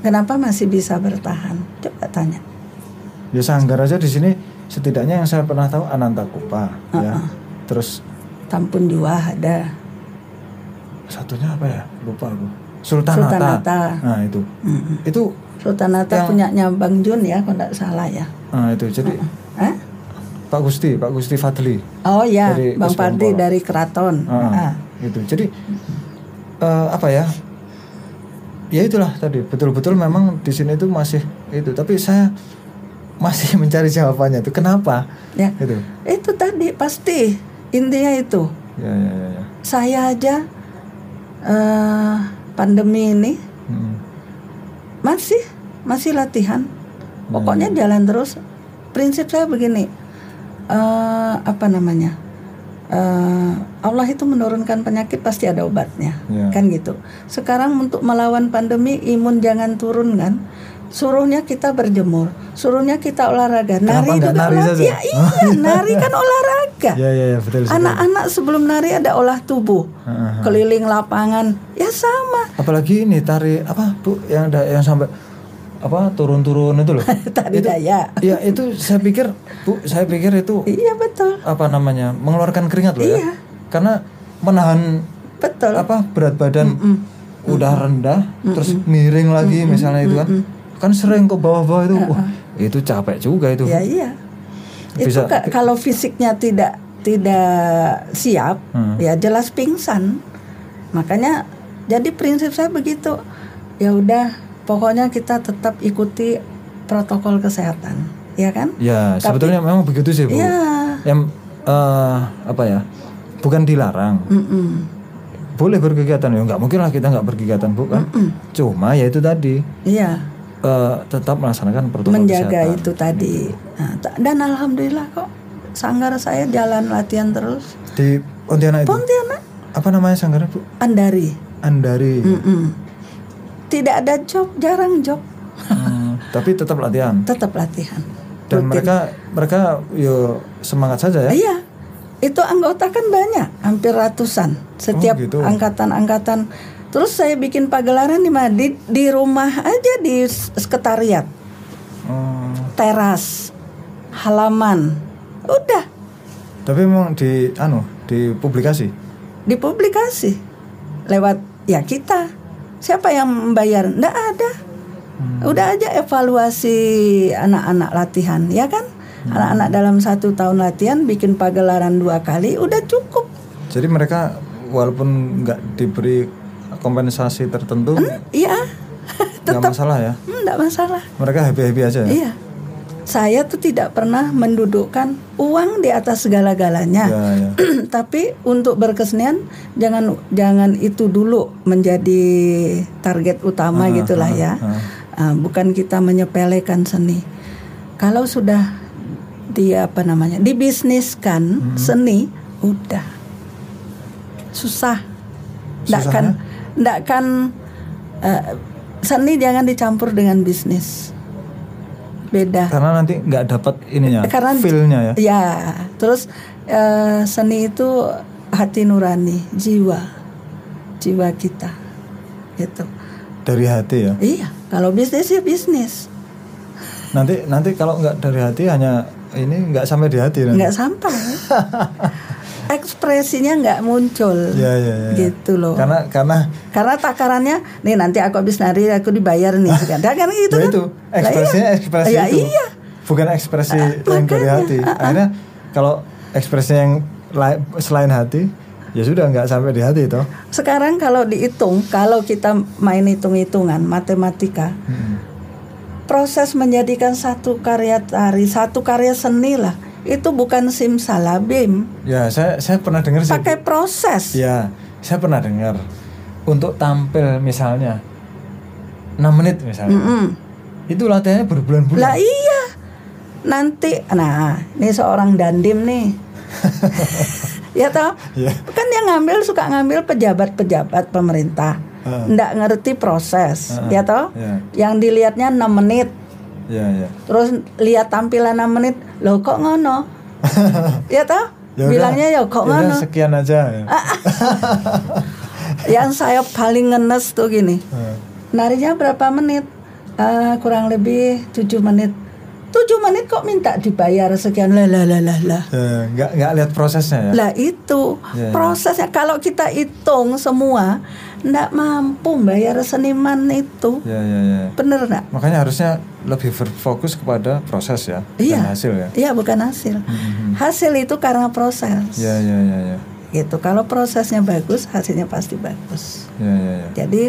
kenapa masih bisa bertahan? Coba tanya. Ya sanggar aja di sini setidaknya yang saya pernah tahu Ananta Kupa, ya. Terus Tampun Jua ada satunya apa ya? Lupa aku. Sultanata. Sultanata. Nah itu, itu, Sultanata punyanya Bang Jun ya kalau tidak salah ya nah itu. Jadi Hah? Pak Gusti, Pak Gusti Fadli. Oh ya, Dari Bang. Pardi dari Keraton. Ah, Ah. gitu. Jadi eh, apa ya? Ya itulah tadi betul-betul memang di sini itu masih itu. Tapi saya masih [laughs] mencari jawabannya itu kenapa? Ya, Gitu. itu tadi pasti intinya itu. Ya ya ya. ya. Saya aja eh pandemi ini Hmm. masih masih latihan. Pokoknya jalan terus. Prinsip saya begini, eh apa namanya? eh, Allah itu menurunkan penyakit pasti ada obatnya, Ya. kan gitu. Sekarang untuk melawan pandemi imun jangan turun kan? Suruhnya kita berjemur, suruhnya kita olahraga. Kenapa Nari juga nari olah- saja? Ya, iya, [laughs] nari kan olahraga. Ya ya ya betul. Anak-anak sebelum nari ada olah tubuh, Heeh. keliling lapangan, ya sama. Apalagi ini tari apa bu yang ada yang sampai apa turun-turun itu loh. [laughs] Tari itu, daya. Ya itu saya pikir bu saya pikir itu Iya betul. apa namanya mengeluarkan keringat loh ya. Iya. Karena menahan betul. apa berat badan udah rendah terus miring lagi misalnya itu kan kan sering ke bawah-bawah itu wah itu capek juga itu Ya iya. Bisa- itu ka- kalau fisiknya tidak tidak siap, Hmm. ya jelas pingsan. Makanya jadi prinsip saya begitu. Ya udah, pokoknya kita tetap ikuti protokol kesehatan, ya kan? ya sebetulnya memang begitu sih bu Iya. yang eh, apa ya bukan dilarang Mm-mm. boleh berkegiatan ya nggak mungkin lah kita nggak berkegiatan bu kan cuma ya itu tadi Iya, eh, tetap melaksanakan protokol menjaga kesehatan itu tadi. Nah, ta- dan alhamdulillah kok sanggar saya jalan latihan terus. di Pontianak itu Pontianak, apa namanya sanggarnya bu Andari. Andari Mm-mm. Tidak ada job, jarang job. Hmm, tapi tetap latihan [laughs] Tetap latihan. dan mereka mereka yo semangat saja ya Iya, itu anggota kan banyak, hampir ratusan. Setiap Oh, gitu. angkatan-angkatan. Terus saya bikin pagelaran di mana? Di, di rumah aja di sekretariat, Oh, teras, halaman. Udah tapi memang di anu di publikasi dipublikasi lewat ya kita. Siapa yang membayar? Nggak ada. Udah aja evaluasi anak-anak latihan, ya kan? Anak-anak dalam satu tahun latihan bikin pagelaran dua kali, udah cukup. jadi mereka walaupun nggak diberi kompensasi tertentu Iya, nggak [laughs] masalah ya enggak masalah. mereka happy happy aja ya Iya. Saya tuh tidak pernah mendudukkan uang di atas segala-galanya. ya, ya. [clears throat] Tapi untuk berkesenian jangan jangan itu dulu menjadi target utama gitulah ya. Ah, bukan kita menyepelekan seni. Kalau sudah di apa namanya? dibisniskan seni, udah susah. Nggak kan nggak kan eh, seni jangan dicampur dengan bisnis. Beda. karena nanti nggak dapat ininya Karena- feelnya ya Ya, terus eh, seni itu hati nurani, jiwa, jiwa kita, gitu. dari hati ya Iya, kalau bisnis ya bisnis, nanti nanti kalau nggak dari hati hanya ini nggak sampai di hati nanti. nggak sampai. [laughs] Ekspresinya nggak muncul, ya ya ya, ya. gitu loh. karena karena Karena takarannya, nih nanti aku habis nari aku dibayar nih, kan? kan gitu ya kan? itu Lah ekspresinya iya. ekspresi Ya itu iya. bukan ekspresi yang dari hati akhirnya kalau ekspresi yang lai- selain hati ya sudah nggak sampai di hati toh Sekarang kalau dihitung, kalau kita main hitung-hitungan matematika, Hmm. proses menjadikan satu karya tari, satu karya seni lah, itu bukan simsalabim, ya saya saya pernah dengar sih. Pakai proses. ya saya pernah dengar. Untuk tampil misalnya 6 menit misalnya. Mm-mm. itu latihannya berbulan-bulan. Lah iya, nanti, nah ini seorang dandim nih, [laughs] ya toh, ya. Kan yang ngambil suka ngambil pejabat-pejabat pemerintah, Ah. ndak ngerti proses, Ah, ya toh, ya. Yang dilihatnya 6 menit, ya ya. Terus lihat tampilan 6 menit, loh kok ngono, [laughs] ya toh, Ya udah, bilangnya ya kok ya ngono. sekian aja ya. [laughs] yang saya paling ngenes tuh gini. Ah. narinya berapa menit? Eh, kurang lebih 7 menit. 7 menit kok minta dibayar sekian? Lah lah lah lah lah. Ya, nggak nggak lihat prosesnya ya? Lah itu ya. prosesnya. Kalau kita hitung semua ndak mampu bayar seniman itu. Ya ya ya. Bener ndak? Makanya harusnya lebih berfokus kepada proses ya Iya. dan hasil ya. Iya bukan hasil. Mhm. hasil itu karena proses. Ya ya ya ya. Gitu. Kalau prosesnya bagus hasilnya pasti bagus. Ya ya ya. Jadi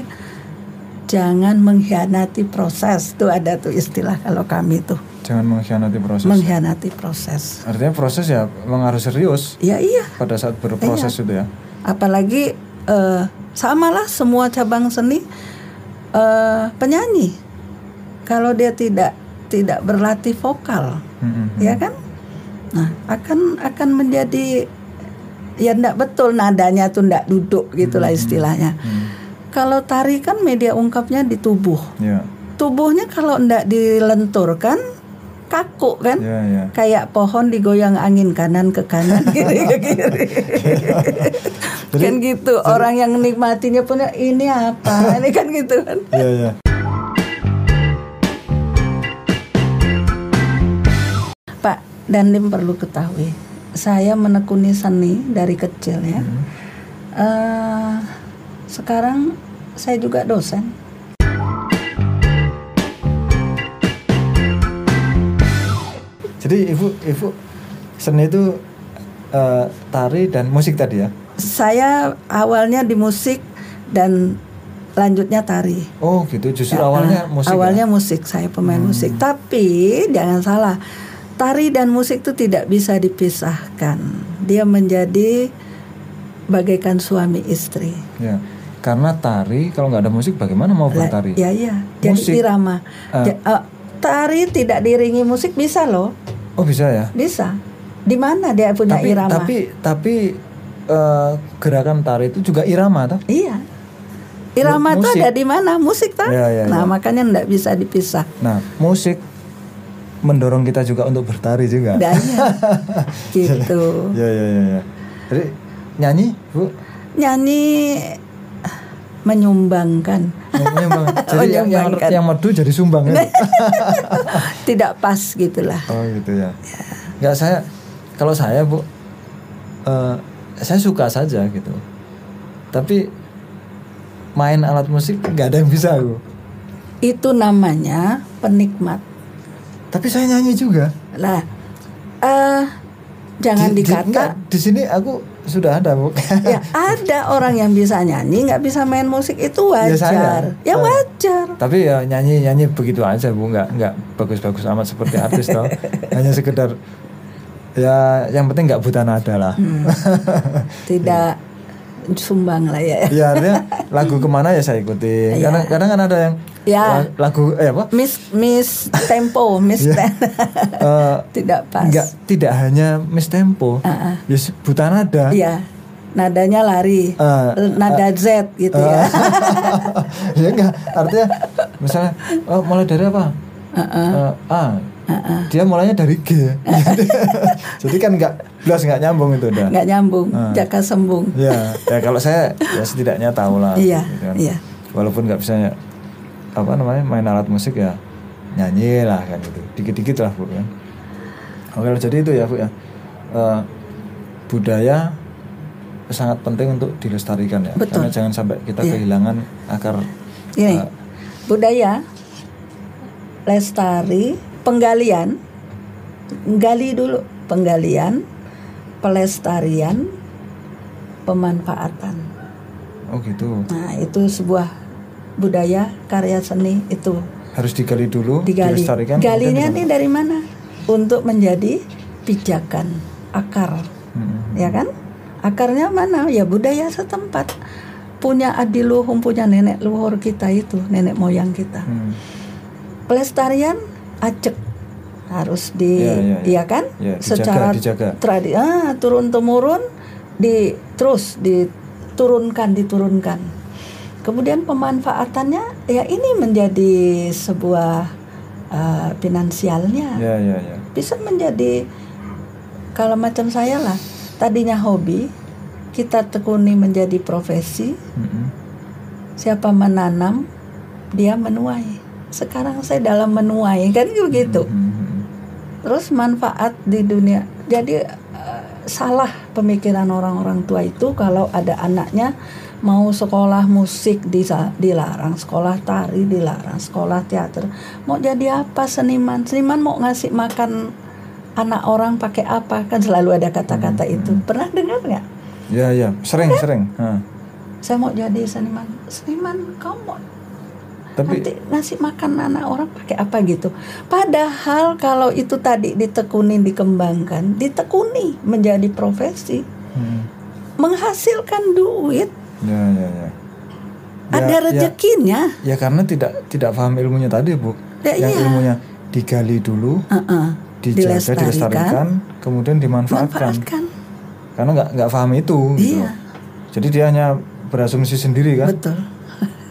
jangan mengkhianati proses. Tuh ada tuh istilah kalau kami tuh. Jangan mengkhianati proses. Mengkhianati proses. artinya proses ya memang harus serius Ya iya, pada saat berproses Iya. itu ya. Apalagi eh, samalah semua cabang seni eh, penyanyi. Kalau dia tidak tidak berlatih vokal, Mhm. ya kan? Nah, akan akan menjadi ya ndak betul nadanya tuh ndak duduk gitulah istilahnya. Hmm. Kalau tari kan media ungkapnya di tubuh. ya tubuhnya kalau ndak dilenturkan kaku kan? Ya ya kayak pohon digoyang angin kanan ke kanan [laughs] kiri ke kiri. Kan gitu orang yang nikmatinya punya ini apa? [laughs] Ini kan gitu kan? Ya ya Pak Dandim perlu ketahui saya menekuni seni dari kecil ya. Eh, sekarang saya juga dosen. Jadi ibu ibu seni itu eh, tari dan musik tadi ya? Saya awalnya di musik dan lanjutnya tari. Oh gitu. Justru Ya, awalnya ah, musik. Awalnya ya? musik, saya pemain musik. Tapi jangan salah, tari dan musik itu tidak bisa dipisahkan. Dia menjadi bagaikan suami istri. Ya. Karena tari kalau nggak ada musik bagaimana mau bertari? Ya iya, jadi Musik. irama. Ah. Ja- eh, tari tidak diiringi musik bisa loh, Oh bisa ya. bisa. Di mana dia punya tapi irama? tapi tapi eh, gerakan tari itu juga irama toh? Iya. Irama itu ada di mana? Musik tak? Ya, ya, nah, ya. makanya tidak bisa dipisah. Nah musik mendorong kita juga untuk bertari juga. [laughs] Iya. gitu. Ya ya ya. ya. Jadi nyanyi bu? Nyanyi menyumbangkan. Menyumbang. [laughs] Jadi yang, yang, Menyumbangkan. yang merdu jadi sumbang ya? [laughs] Tidak pas gitulah. Oh gitu ya. Nggak saya kalau saya bu, eh, saya suka saja gitu. Tapi main alat musik nggak ada yang bisa bu. Itu namanya penikmat. Tapi saya nyanyi juga. Lah, eh jangan Di- di- dikata nggak, di sini aku sudah ada bu. ya ada orang yang bisa nyanyi nggak bisa main musik itu Ya, wajar. saya. Ya Saya. wajar. Tapi ya nyanyi nyanyi begitu aja bu, nggak nggak bagus-bagus amat seperti artis toh. [laughs] Hanya sekedar ya yang penting nggak buta nada lah. Hmm. Tidak sumbang lah ya. ya artinya lagu ke mana ya saya ikuti. Iya. Karena kadang kan ada yang Ya. la- lagu eh apa? Miss Miss tempo, Miss Ya. Eh, [laughs] tidak pas. nggak tidak hanya miss tempo, Ah, ah. ya s- buta nada. Iya. Nadanya lari. Eh, Nada Z gitu ya. [laughs] ya enggak artinya misalnya oh, mulai dari apa Eh, A dia mulainya dari G [laughs] jadi kan nggak jelas nggak nyambung itu udah nggak nyambung. Ah. Jaka sembung. ya ya kalau saya ya setidaknya tahu lah Iya, gitu kan. iya. walaupun nggak bisa ya, apa namanya main alat musik ya nyanyi lah kan gitu dikit-dikit lah bu kan oke jadi itu ya bu ya Eh, budaya sangat penting untuk dilestarikan ya Betul. karena jangan sampai kita Iya. kehilangan akar Gini, eh, budaya lestari, penggalian, gali dulu penggalian, pelestarian, pemanfaatan. oh gitu Nah, itu sebuah budaya karya seni itu harus digali dulu digali. dilestarikan Galinya nih dari mana? Untuk menjadi pijakan akar, Hmm. ya kan? Akarnya mana? Ya budaya setempat. Punya adiluhung, punya nenek luhur kita itu, nenek moyang kita. Hmm. pelestarian acek harus di Ya, ya, ya. iya kan Ya, dijaga, secara dijaga. tradi ah, turun temurun di terus diturunkan diturunkan kemudian pemanfaatannya ya ini menjadi sebuah uh, finansialnya. Ya ya ya. Bisa menjadi kalau macam saya lah tadinya hobi kita tekuni menjadi profesi. Mm-mm. siapa menanam dia menuai. Sekarang saya dalam menuai [laughs] kan begitu. Mm-mm. terus manfaat di dunia. Jadi eh, salah pemikiran orang-orang tua itu kalau ada anaknya mau sekolah musik dilarang sekolah tari dilarang sekolah teater. Mau jadi apa seniman? Seniman mau ngasih makan anak orang pakai apa? Kan selalu ada kata-kata itu. pernah dengar nggak? Ya ya. Sering sering. Ha. saya mau jadi seniman. Seniman kamu mau tapi nanti ngasih makan anak orang pakai apa gitu. Padahal kalau itu tadi ditekuni dikembangkan, ditekuni menjadi profesi, Hmm. menghasilkan duit, ya ya ya ada ya, rezekinya. ya karena tidak tidak paham ilmunya tadi bu Ya, yang iya. ilmunya digali dulu Heeh. dijaga Dilestarikan, dilestarikan kemudian dimanfaatkan manfaatkan. karena nggak nggak paham itu gitu. Iya. jadi dia hanya berasumsi sendiri kan Betul.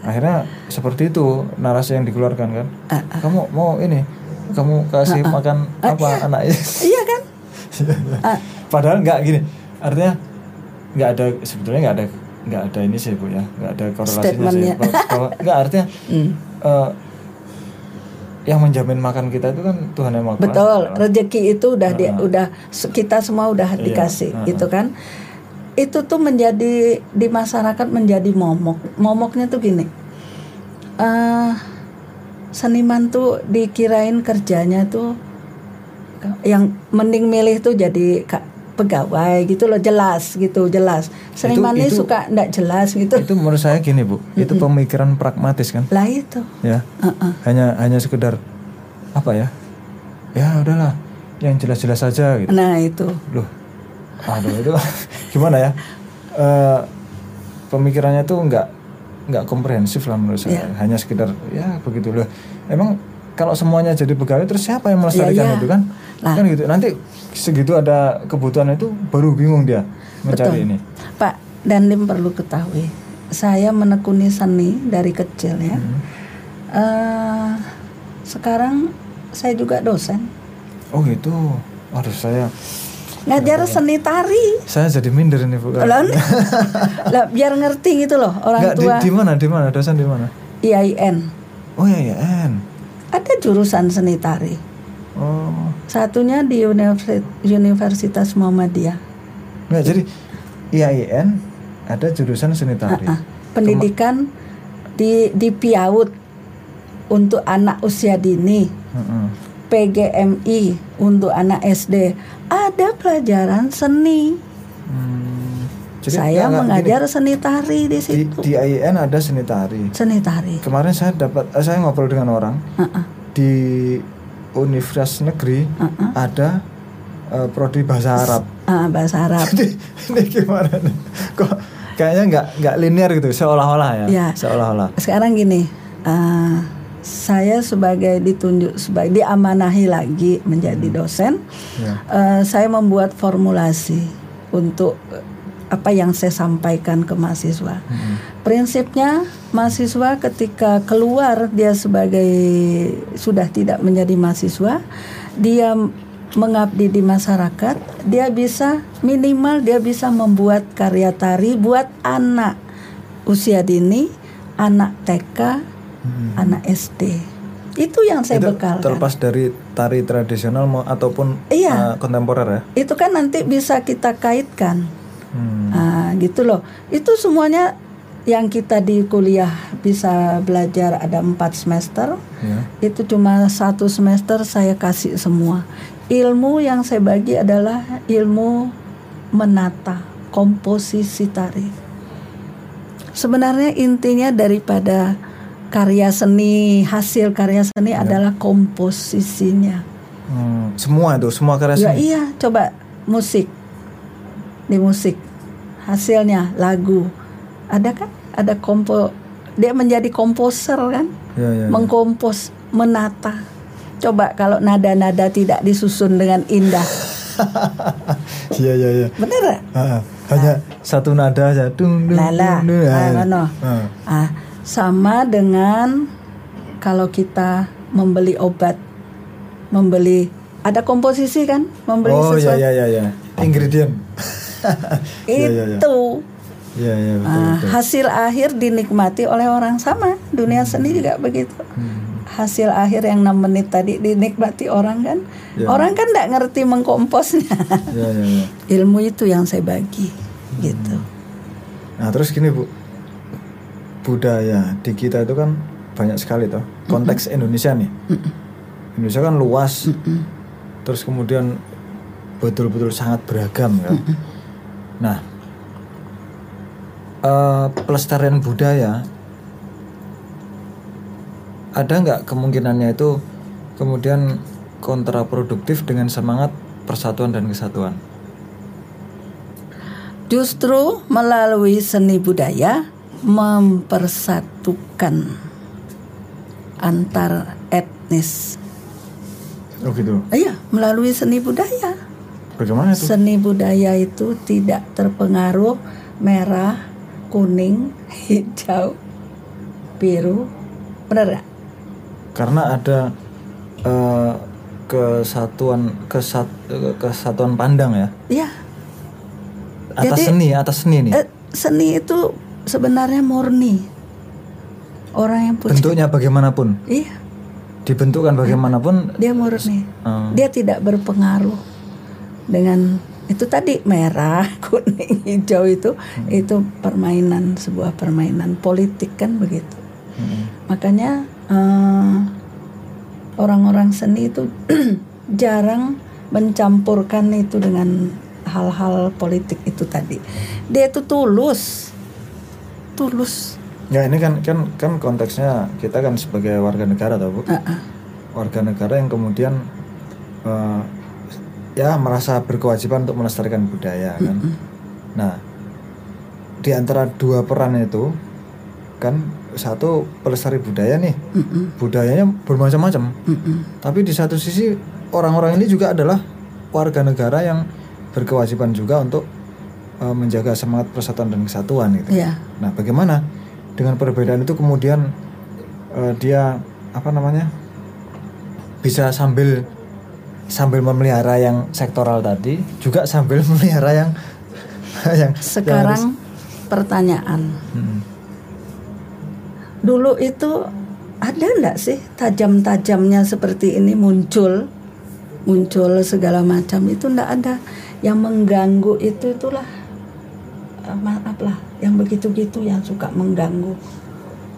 akhirnya seperti itu narasi yang dikeluarkan kan Ah, kamu mau ini kamu kasih makan apa anak Iya kan? Ah, [laughs] padahal nggak gini artinya nggak ada sebetulnya nggak ada nggak ada ini sih bu ya nggak ada korelasinya sih bahwa- nggak artinya hmm. eh, yang menjamin makan kita itu kan Tuhan yang maha kuasa Betul, rezeki itu udah di, Ah. udah kita semua udah Iya, dikasih, ah, gitu kan. itu tuh menjadi di masyarakat menjadi momok. Momoknya tuh gini. eh seniman tuh dikirain kerjanya tuh yang mending milih tuh jadi pegawai gitu loh jelas gitu jelas ini itu- suka ndak jelas gitu Itu menurut saya gini bu, itu pemikiran pragmatis kan, lah itu ya. Heeh. Hanya hanya sekedar apa ya? Ya udahlah, yang jelas-jelas saja gitu. nah itu Loh, aduh itu [laughs] gimana ya? Eh, pemikirannya tuh nggak nggak komprehensif lah menurut saya. Hanya sekedar ya begitu loh. Emang kalau semuanya jadi pegawai terus siapa yang melestarikan iya. itu kan? Lah. Kan gitu. Nanti segitu ada kebutuhan itu baru bingung dia mencari ini. Pak Dandim perlu ketahui saya menekuni seni dari kecil ya Hmm. Eh, sekarang saya juga dosen Oh gitu. Waduh saya ngajar seni tari saya jadi minder ini bu. lah, [laughs] lah, biar ngerti gitu loh orang Nggak, di, tua di mana di mana dosen di mana? IAIN Oh ya ya N. ada jurusan seni tari. Oh. satunya di Universi- Universitas Muhammadiyah. Nggak jadi IAIN ada jurusan seni tari. Ah, pendidikan di di PIAUD untuk anak usia dini. Heeh. PGMI untuk anak SD ada pelajaran seni. Hmm, jadi saya nggak- nggak, mengajar seni tari di gini. di, situ di IAIN ada seni tari. seni tari Kemarin saya dapat eh, saya ngobrol dengan orang Heeh. di universitas negeri Heeh. ada eh, prodi bahasa Arab. Ah, bahasa Arab Jadi [laughs] ini gimana nih? Kok kayaknya nggak nggak linear gitu seolah-olah ya. Ya. Seolah-olah. sekarang gini eh, saya sebagai ditunjuk sebagai diamanahi lagi menjadi dosen Ya. eh, saya membuat formulasi untuk apa yang saya sampaikan ke mahasiswa Hmm. prinsipnya mahasiswa ketika keluar dia sebagai sudah tidak menjadi mahasiswa dia mengabdi di masyarakat dia bisa minimal dia bisa membuat karya tari buat anak usia dini anak TK Hmm. anak SD itu yang saya Itu bekalkan terlepas dari tari tradisional mau- ataupun Iya. eh, kontemporer ya. itu kan nanti bisa kita kaitkan Hmm. Ah, gitu loh. Itu semuanya yang kita di kuliah bisa belajar ada empat semester. Ya. Itu cuma satu semester saya kasih semua. Ilmu yang saya bagi adalah ilmu menata komposisi tari. Sebenarnya intinya daripada karya seni, hasil karya seni adalah komposisinya. Hmm, semua itu, semua karya Ya seni. iya, coba musik. Di musik hasilnya lagu. Ada kan? Ada kompo dia menjadi komposer kan? Ya, ya, ya. Mengkompos, menata. Coba kalau nada-nada tidak disusun dengan indah. Iya, iya, iya. Bener? Ah, hanya satu nada aja. Dung, dung, Lala. dung, dung. Ah, Ah, ah. Ah, sama dengan kalau kita membeli obat, membeli ada komposisi kan? Membeli Oh, ya, sesuatu. ya, ya, ya. Ingredient. Iya, iya, iya. [laughs] Itu Iya, iya, betul, Ah, betul. hasil akhir dinikmati oleh orang sama dunia seni juga begitu Hmm. hasil akhir yang 6 menit tadi dinikmati orang kan Ya. orang kan tidak ngerti mengkomposnya Ya, ya, ya. [laughs] ilmu itu yang saya bagi gitu Nah, terus gini, Bu. Budaya di kita itu kan banyak sekali toh. Konteks Indonesia nih. Indonesia kan luas. Terus kemudian betul-betul sangat beragam kan. Nah, eh, pelestarian budaya ada nggak kemungkinannya itu kemudian kontraproduktif dengan semangat persatuan dan kesatuan? justru melalui seni budaya mempersatukan antar etnis Oh gitu. iya melalui seni budaya Bagaimana itu? Seni budaya itu tidak terpengaruh merah, kuning, [laughs] hijau, biru. Benar nggak? Karena ada eh, kesatuan kesat, eh, kesatuan pandang ya Iya. atas Jadi, seni atas seni nih. Eh, seni itu sebenarnya murni. Orang yang punya. Bentuknya bagaimanapun, Iya, dibentukkan bagaimanapun. dia murni. eh, Dia tidak berpengaruh dengan itu tadi merah, [laughs] kuning, hijau itu itu permainan sebuah permainan politik kan begitu. Mm-mm. Makanya eh, orang-orang seni itu [clears throat] jarang mencampurkan itu dengan hal-hal politik itu tadi. Dia itu tulus, tulus. Ya ini kan kan kan konteksnya kita kan sebagai warga negara tau bu, Ah, ah. warga negara yang kemudian eh, ya merasa berkewajiban untuk melestarikan budaya kan. Nah di antara dua peran itu kan satu pelestari budaya nih, Mm-mm, budayanya bermacam-macam. mm-mm. Tapi di satu sisi orang-orang ini juga adalah warga negara yang berkewajiban juga untuk eh, menjaga semangat persatuan dan kesatuan gitu. Iya, Nah, bagaimana dengan perbedaan itu kemudian eh, dia apa namanya bisa sambil sambil memelihara yang sektoral tadi juga sambil [laughs] memelihara yang yang sekarang pertanyaan. Hmm. Dulu itu ada enggak sih tajam-tajamnya seperti ini muncul muncul segala macam itu enggak ada yang mengganggu itu itulah eh, maaf lah yang begitu-gitu yang suka mengganggu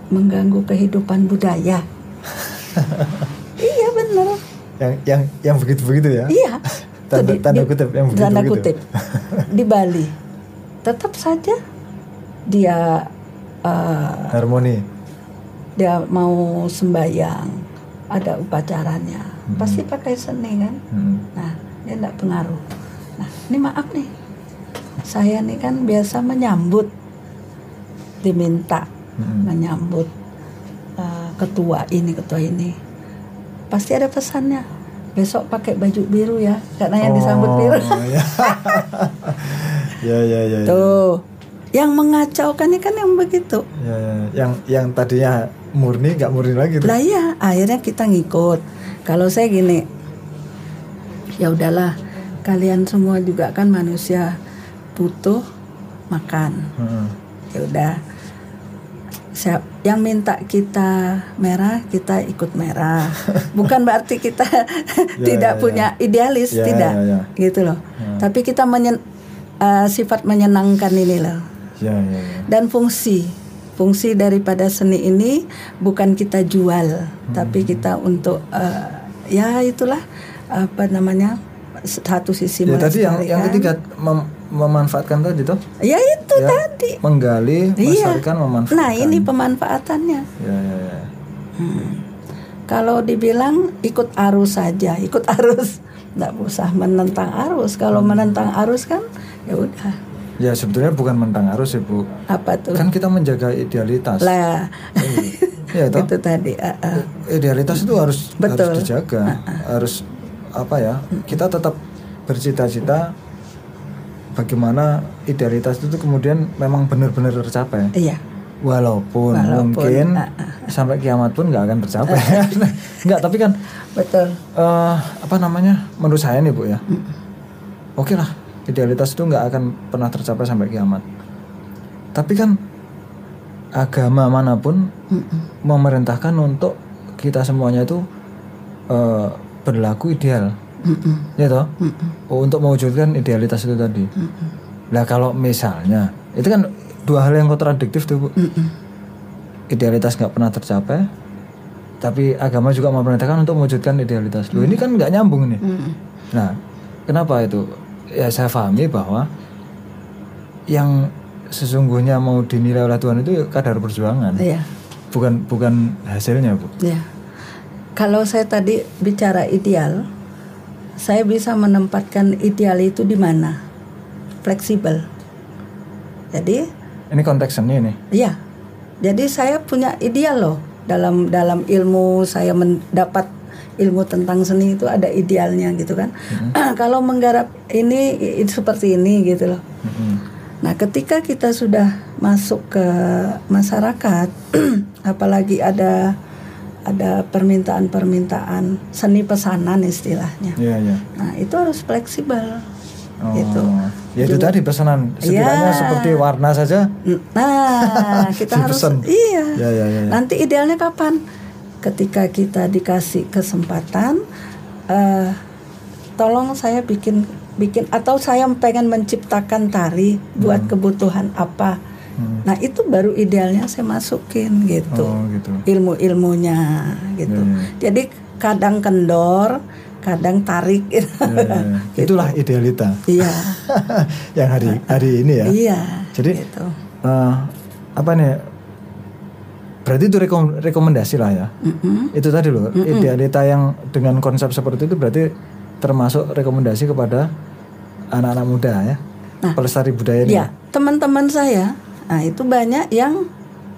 mengganggu kehidupan budaya [laughs] iya bener yang yang yang begitu begitu ya? Iya. [laughs] Tanda- tanda kutip, yang begitu-begitu. tanda kutip. [laughs] Di Bali tetap saja dia eh, harmoni. dia mau sembahyang ada upacaranya. Pasti pakai seni kan? Hmm. nah dia tidak pengaruh. Nah ini maaf nih. Saya nih kan biasa menyambut diminta Hmm. menyambut uh, ketua ini ketua ini pasti ada pesannya besok pakai baju biru ya karena yang disambut Oh, biru ya. [laughs] ya ya ya ya. tuh yang mengacaukan ini kan yang begitu Ya, ya, ya. yang yang tadinya murni nggak murni lagi tuh Lah iya, akhirnya kita ngikut. Kalau saya gini, ya udahlah, kalian semua juga kan manusia butuh makan. Hmm. Ya udah. Siap, yang minta kita merah, kita ikut merah. [laughs] Bukan berarti kita [laughs] [laughs] tidak ya, punya idealis, Ya, tidak, ya, ya. gitu loh. Ya. Tapi kita menyen, eh, sifat menyenangkan ini loh ya ya ya dan fungsi fungsi daripada seni ini bukan kita jual tapi kita untuk eh, ya itulah apa namanya satu sisi ya tadi yang yang ketiga mem- memanfaatkan tadi tuh ya itu Ya, tadi. menggali Iya. melestarikan memanfaatkan. Nah ini pemanfaatannya. Ya ya ya. Kalau dibilang ikut arus saja ikut [laughs] arus. Nggak usah menentang arus. Kalau Hmm. menentang arus kan ya udah. Ya sebetulnya bukan mentang arus ya bu. Apa tuh? Kan kita menjaga idealitas. Lah. Ya [laughs] toh? Itu tadi ah, ah. idealitas itu harus Betul. harus dijaga harus apa ya kita tetap bercita-cita bagaimana idealitas itu kemudian memang benar-benar tercapai. Iya. Walaupun, Walaupun, mungkin ah, sampai kiamat pun nggak akan tercapai. [laughs] Nggak tapi kan betul. eh, apa namanya menurut saya nih bu ya. Oke lah idealitas itu nggak akan pernah tercapai sampai kiamat. Tapi kan agama mana pun memerintahkan untuk kita semuanya itu eh, berlaku ideal Mm-mm. ya toh Mm-mm. Oh, untuk mewujudkan idealitas itu tadi Mm-mm. lah kalau misalnya itu kan dua hal yang kontradiktif tuh bu Mm-mm. idealitas nggak pernah tercapai tapi agama juga memerintahkan untuk mewujudkan idealitas Loh, ini kan nggak nyambung nih Mm-mm. nah kenapa itu ya saya pahami bahwa yang sesungguhnya mau dinilai oleh Tuhan itu kadar perjuangan Iya, bukan bukan hasilnya bu iya. Kalau saya tadi bicara ideal, saya bisa menempatkan ideal itu di mana? Fleksibel. Jadi, ini konteks seni nih iya. Jadi saya punya ideal loh dalam dalam ilmu saya mendapat ilmu tentang seni itu ada idealnya gitu kan. [clears throat] Kalau menggarap ini i- seperti ini gitu loh. Mm-mm. Nah, ketika kita sudah masuk ke masyarakat, [clears throat] apalagi ada ada permintaan-permintaan seni pesanan istilahnya. Iya iya. Nah, itu harus fleksibel. Oh, Gitu. ya itu tadi pesanan setidaknya Iya. seperti warna saja Nah, [laughs] kita harus iya. Ya, ya, ya, ya. Nanti idealnya kapan? Ketika kita dikasih kesempatan eh, tolong saya bikin bikin atau saya pengen menciptakan tari buat kebutuhan apa. Hmm. Nah itu baru idealnya saya masukin gitu Oh gitu. ilmu-ilmunya gitu. Hmm. Jadi kadang kendor, kadang tarik. [laughs] Ya, ya, ya. Itulah idealita Iya, [laughs] yang hari hari ini ya. iya. Jadi gitu. eh, apa nih? Berarti itu rekom- rekomendasi lah ya. Mm-mm. Itu tadi loh, idealita yang dengan konsep seperti itu berarti termasuk rekomendasi kepada anak-anak muda ya. Pelestari budaya ini. Ya, teman-teman saya, nah itu banyak yang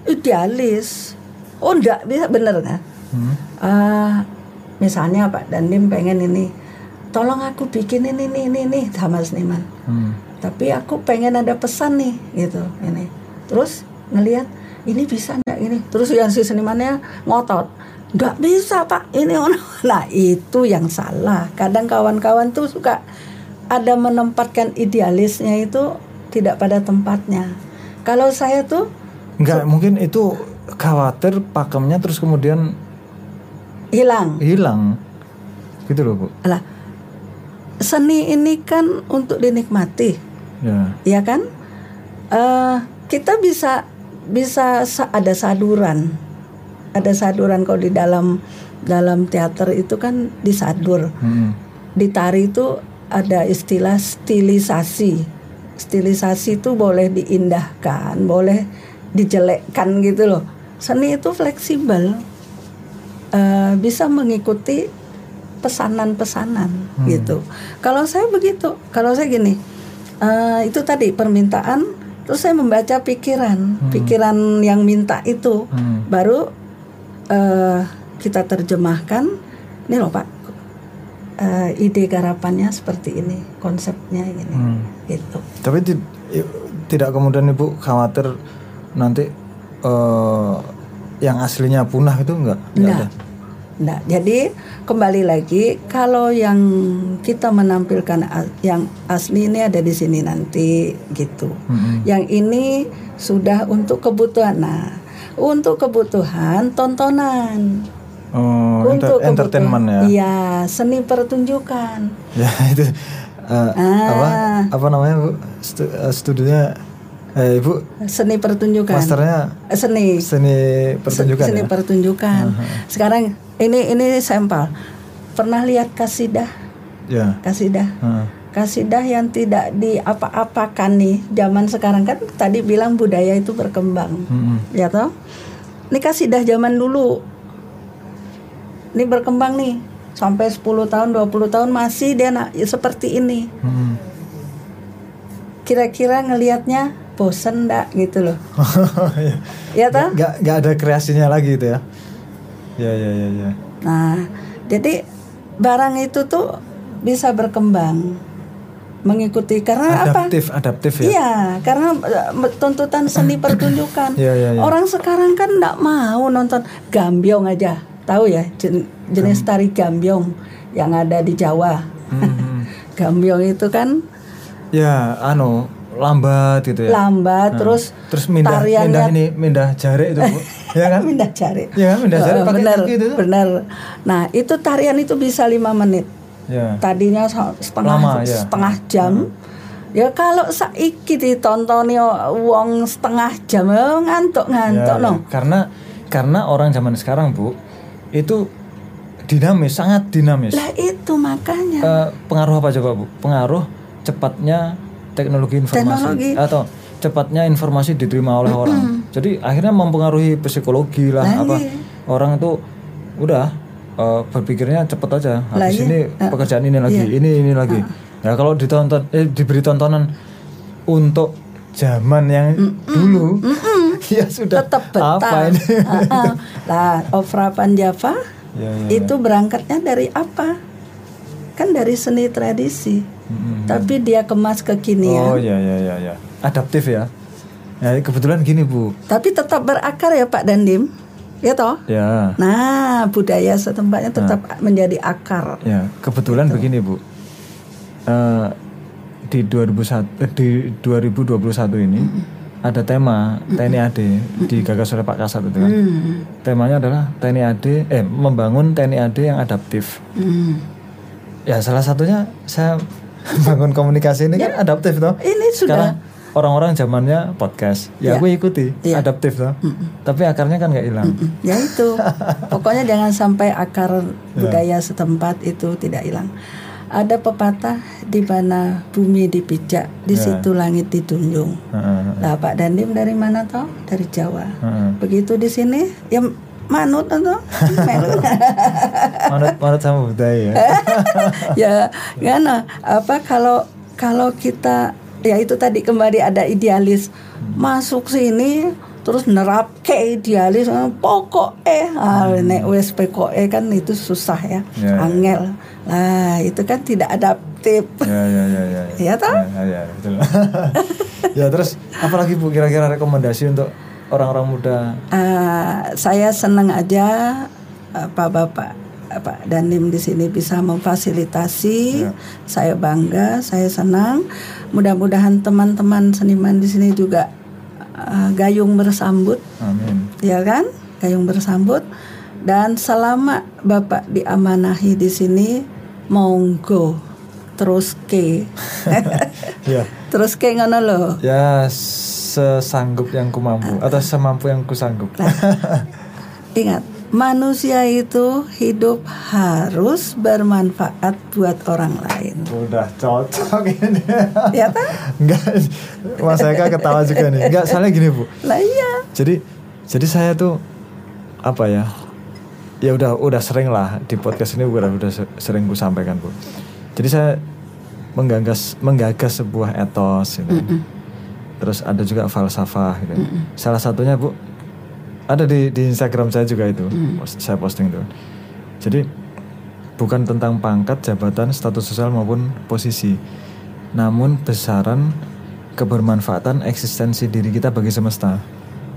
idealis. Oh, enggak bisa bener kan? Hmm. Ah, misalnya Pak Dandim pengen ini, tolong aku bikin ini ini ini, ini sama seniman. Hmm. Tapi aku pengen ada pesan nih, gitu ini. Terus ngelihat ini bisa enggak ini? Terus yang si senimannya ngotot, enggak bisa Pak, ini. [laughs] Nah itu yang salah. Kadang kawan-kawan tuh suka ada menempatkan idealisnya itu tidak pada tempatnya. Kalau saya tuh Enggak, mungkin itu khawatir pakemnya terus kemudian hilang. hilang. Gitu loh, Bu. Lah, seni ini kan untuk dinikmati, Ya. ya kan? Eh kita bisa bisa sa- ada saduran, ada saduran kalau di dalam dalam teater itu kan disadur, Hmm. di tari itu ada istilah stilisasi. Stilisasi itu boleh diindahkan, boleh dijelekkan gitu loh. Seni itu fleksibel, Eh, bisa mengikuti pesanan-pesanan gitu. Kalau saya begitu, kalau saya gini, eh, itu tadi permintaan, terus saya membaca pikiran, pikiran yang minta itu, Hmm. baru eh, kita terjemahkan. Ini loh Pak, eh, ide garapannya seperti ini, konsepnya ini, Hmm. gitu. Tapi ti- tidak kemudian Ibu khawatir nanti eh, yang aslinya punah itu enggak? Enggak ada. Nah, jadi kembali lagi kalau yang kita menampilkan yang asli ini ada di sini nanti gitu. Hmm. Yang ini sudah untuk kebutuhan. Nah, untuk kebutuhan tontonan. Oh, untuk enter- entertainment ya. Iya, seni pertunjukan. Ya [laughs] itu apa Ah. apa namanya Bu? Stu- eh, studinya eh Ibu Seni pertunjukan. masternya Eh, Seni seni pertunjukan seni ya. pertunjukan. Sekarang ini ini sampel. Pernah lihat kasidah? Ya. Kasidah. Heeh. kasidah yang tidak diapa-apakan nih zaman sekarang kan tadi bilang budaya itu berkembang Mm-mm. ya toh ini kasidah zaman dulu ini berkembang nih sampai 10 tahun 20 tahun masih dia nak ya seperti ini Mm-mm. kira-kira ngelihatnya bosen ndak gitu loh [laughs] Ya. ya toh Nggak nggak ada kreasinya lagi itu ya. Ya ya ya ya. nah jadi barang itu tuh bisa berkembang mengikuti karena apa Adaptif adaptif ya. Iya, karena eh, tuntutan seni [clears throat] pertunjukan. Iya, iya, iya. Orang sekarang kan enggak mau nonton gambyong aja. Tahu ya jen- jenis tari gambyong yang ada di Jawa. Hmm. [laughs] Gambyong itu kan Ya anu lambat gitu ya. lambat terus Terus mindah tariannya- mindah ini mindah jari itu Bu. ya kan? pindah jari. Ya kan mindah jari Eh, pakai benar, kaki itu tuh. benar. Nah, itu tarian itu bisa lima menit. Ya. Tadinya setengah Lama, ya. setengah jam. Ya kalau saiki ditontoni wong setengah jam ya ngantuk-ngantuk Ya, no. ya. Karena karena orang zaman sekarang Bu itu dinamis, sangat dinamis. Lah itu makanya. Eh, pengaruh apa coba Bu? Pengaruh cepatnya teknologi informasi Teknologi. atau cepatnya informasi diterima oleh orang. Jadi akhirnya mempengaruhi psikologi lah Lah, apa. iya. Orang itu udah eh, berpikirnya cepet aja. Habis iya. ini pekerjaan ini lagi, ini ini lagi. Ya kalau ditonton eh diberi tontonan untuk zaman yang dulu [laughs] ya sudah tetap betah. apa ini? [laughs] Lah, opera Panjava ya, ya. itu berangkatnya dari apa? Kan dari seni tradisi. Mm-mm. Tapi dia kemas kekinian. Oh ya ya ya ya. Adaptif ya. Ya kebetulan gini Bu. Tapi tetap berakar ya Pak Dandim. Ya toh? Ya. Nah, budaya setempatnya tetap menjadi akar. Ya, kebetulan begini Bu. Eh, di 2001 eh, di 2021 ini ada tema TNI AD digagas oleh Pak Kasat itu kan. Hmm. Temanya adalah TNI AD eh membangun TNI AD yang adaptif. Ya salah satunya saya [laughs] bangun komunikasi ini kan adaptif toh. Ini sudah Sekarang orang-orang zamannya podcast, ya Ya. aku ikuti, Iya. adaptif toh. Tapi akarnya kan nggak hilang. Mm, ya itu [laughs] pokoknya jangan sampai akar budaya setempat itu tidak hilang ada pepatah di mana bumi dipijak di Ya. situ langit ditunjung Heeh, lah Pak Dandim dari mana toh dari Jawa heeh. begitu di sini ya manut atau [laughs] Melu. manut manut sama budaya ya. [laughs] ya kan apa kalau kalau kita ya itu tadi kembali ada idealis masuk sini terus nerap ke idealis eh, pokok eh ah, nek wes PKE kan itu susah ya Ya, ya. angel lah itu kan tidak adaptif ya ya ya ya Ya, toh? ya, ya, betul [laughs] ya terus apalagi bu kira-kira rekomendasi untuk orang-orang muda Ah, saya senang aja Pak Bapak Pak Dandim di sini bisa memfasilitasi. Ya. Saya bangga, saya senang. Mudah-mudahan teman-teman seniman di sini juga ah, gayung bersambut, amin ya kan? Gayung bersambut. Dan selama Bapak diamanahi di sini, monggo terus ke. ya terus ke ngono loh. ya sesanggup yang ku mampu atau semampu yang ku sanggup Ingat, manusia itu hidup harus bermanfaat buat orang lain. udah cocok ini Ya kan? enggak mas Eka ketawa juga nih enggak soalnya gini bu Lah iya. jadi jadi saya tuh apa ya ya udah udah sering lah di podcast ini udah udah se- sering gue sampaikan bu. Jadi saya menggagas menggagas sebuah etos gitu. Terus ada juga falsafah gitu. Salah satunya bu ada di di Instagram saya juga itu post- saya posting tuh jadi bukan tentang pangkat jabatan status sosial maupun posisi. Namun besaran kebermanfaatan eksistensi diri kita bagi semesta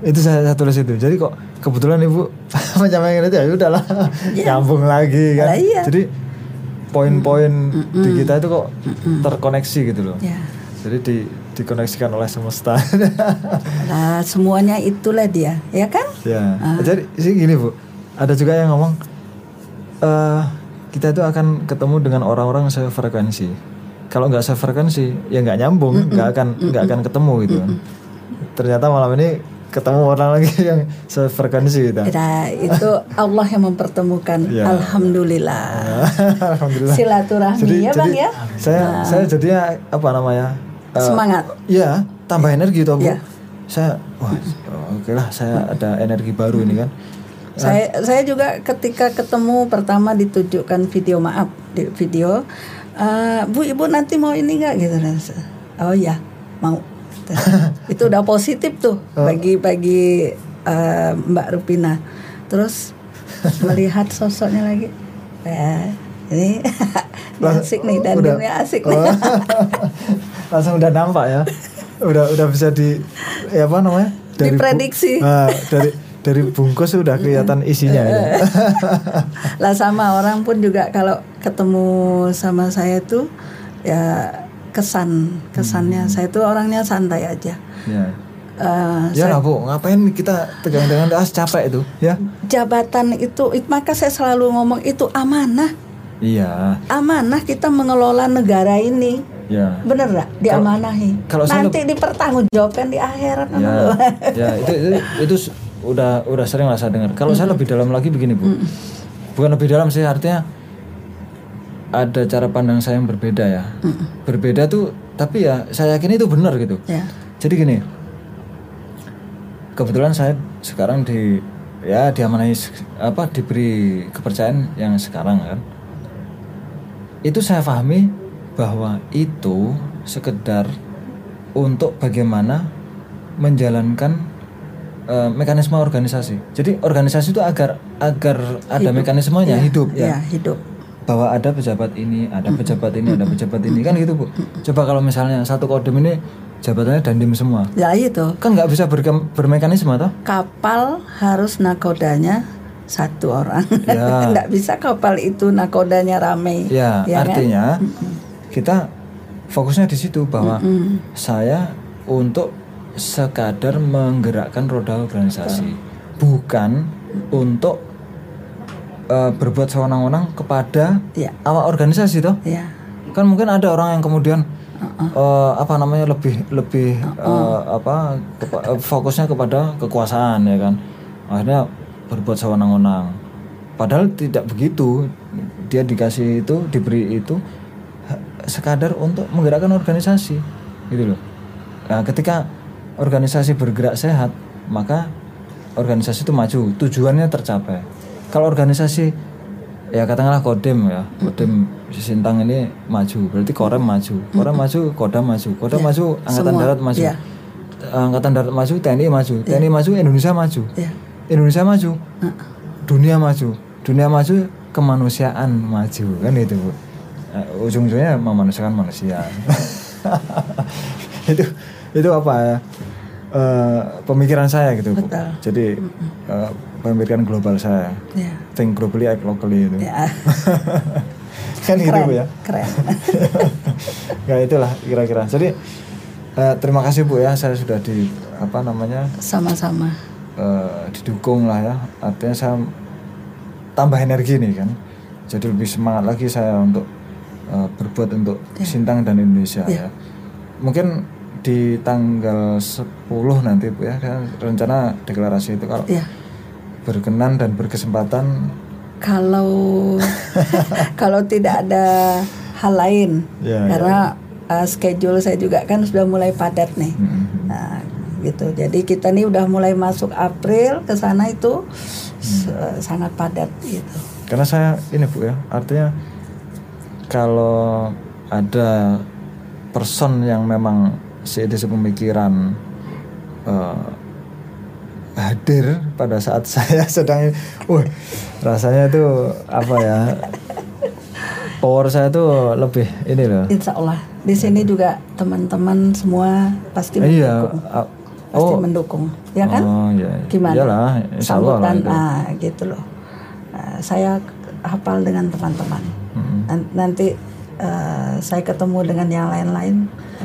itu saya, saya tulis itu. Jadi kok kebetulan ibu [laughs] menyampaikan itu ya udahlah nyambung lagi kan. Lah iya. jadi poin-poin di kita itu kok terkoneksi gitu loh. Ya. jadi di dikoneksikan oleh semesta. [laughs] Nah, semuanya itulah dia, ya kan? ya jadi sih gini bu. Ada juga yang ngomong eh kita itu akan ketemu dengan orang-orang sefrekuensi. Kalau nggak sefrekuensi ya nggak nyambung nggak akan nggak akan ketemu gitu. Kan ternyata malam ini ketemu orang lagi [laughs] yang sefrekuensi gitu Nah, itu Allah yang mempertemukan. [laughs] Ya. Alhamdulillah. [laughs] alhamdulillah Silaturahmi jadi, ya, jadi Bang ya. saya saya jadinya apa namanya eh, Semangat. Iya, tambah energi toh bu. Iya. Saya, wah, oke lah, saya ada energi baru ini kan. Saya saya juga ketika ketemu pertama ditunjukkan video maaf di video "Eh, Bu Ibu nanti mau ini nggak gitu Oh ya mau itu udah positif tuh bagi bagi eh, Mbak Rupina terus melihat sosoknya lagi ya ini [laughs] ini asik nih dan Udah. asik Oh. [laughs] Langsung udah nampak ya. Udah udah bisa di ya apa namanya? bu- Diprediksi. Nah, dari dari bungkus udah kelihatan isinya ya. lah sama orang pun juga kalau ketemu sama saya tuh ya kesan kesannya. Saya tuh orangnya santai aja. Ya. Eh, Ya lah bu, ngapain kita tegang-tegang ah capek itu, ya? jabatan itu it- maka saya selalu ngomong itu amanah. Iya, amanah kita mengelola negara ini. Ya. bener nggak? Diamanahi. kalau saya nanti dipertanggungjawabkan di akhirat. Ya, [laughs] ya. Itu, itu itu udah udah sering lah saya dengar. Kalau saya lebih dalam lagi begini bu, bukan lebih dalam sih artinya ada cara pandang saya yang berbeda ya. Berbeda tuh, tapi ya saya yakin itu benar gitu. ya Jadi gini, kebetulan saya sekarang di ya diamanai apa diberi kepercayaan yang sekarang kan. Itu saya pahami bahwa itu sekedar untuk bagaimana menjalankan eh, mekanisme organisasi. Jadi organisasi itu agar agar ada mekanismenya hidup ya ya hidup bahwa ada pejabat ini, ada pejabat ini, ada pejabat ini. Kan gitu bu. Coba kalau misalnya satu kodem ini jabatannya dandim semua, ya itu kan nggak bisa berkem- bermekanisme toh? kapal harus nakodanya satu orang. Ya. [laughs] nggak bisa kapal itu nakodanya rame. Ya, Ya kan? artinya kita fokusnya di situ bahwa saya untuk sekadar menggerakkan roda organisasi, bukan untuk eh, berbuat sewenang-wenang kepada Iya. awak organisasi toh? Ya kan mungkin ada orang yang kemudian eh, apa namanya lebih lebih eh, apa kepa- fokusnya kepada kekuasaan ya kan? Akhirnya berbuat sewenang-wenang. Padahal tidak begitu. Dia dikasih itu diberi itu sekadar untuk menggerakkan organisasi. Gitu loh. Nah, ketika organisasi bergerak sehat maka organisasi itu maju. Tujuannya tercapai kalau organisasi ya katakanlah kodem ya. Kodem Sintang ini maju. Berarti korem maju. Korem maju kodam maju. Kodam maju angkatan semua. darat maju. Ya. angkatan darat maju TNI maju. TNI maju Indonesia maju. Ya. Indonesia maju. Dunia maju. Dunia maju kemanusiaan maju. Kan itu bu. Eh, ujung-ujungnya memanusiakan manusia. [laughs] Itu itu apa ya? Eh, pemikiran saya gitu bu. Betul. jadi eh, pemikiran global saya. Ya. Think globally act locally itu ya. [laughs] Kan gitu keren bu ya? keren. [laughs] Ya itulah kira-kira. Jadi eh, terima kasih bu ya. Saya sudah di apa namanya sama-sama. eh, didukung lah ya. Artinya saya tambah energi nih kan. Jadi lebih semangat lagi saya untuk eh, berbuat untuk Sintang dan Indonesia ya. mungkin di tanggal 10 nanti bu ya kan rencana deklarasi itu kalau ya berkenan dan berkesempatan. Kalau [laughs] kalau tidak ada hal lain Ya, karena uh, schedule saya juga kan sudah mulai padat nih. Mm, nah gitu. Jadi kita nih udah mulai masuk April ke sana itu s- sangat padat gitu. Karena saya ini bu ya artinya kalau ada person yang memang seide sepemikiran eh, hadir pada saat [laughs] saya sedang wah rasanya tuh apa ya? Power saya tuh lebih ini loh. Insya Allah di sini juga teman-teman semua pasti iya mendukung. ah, pasti oh mendukung. Ya kan? Oh iya gimana? Iyalah insya Allah lah sambutan itu. ah gitu loh. Nah, saya hafal dengan teman-teman. Nan- nanti eh, saya ketemu dengan yang lain-lain.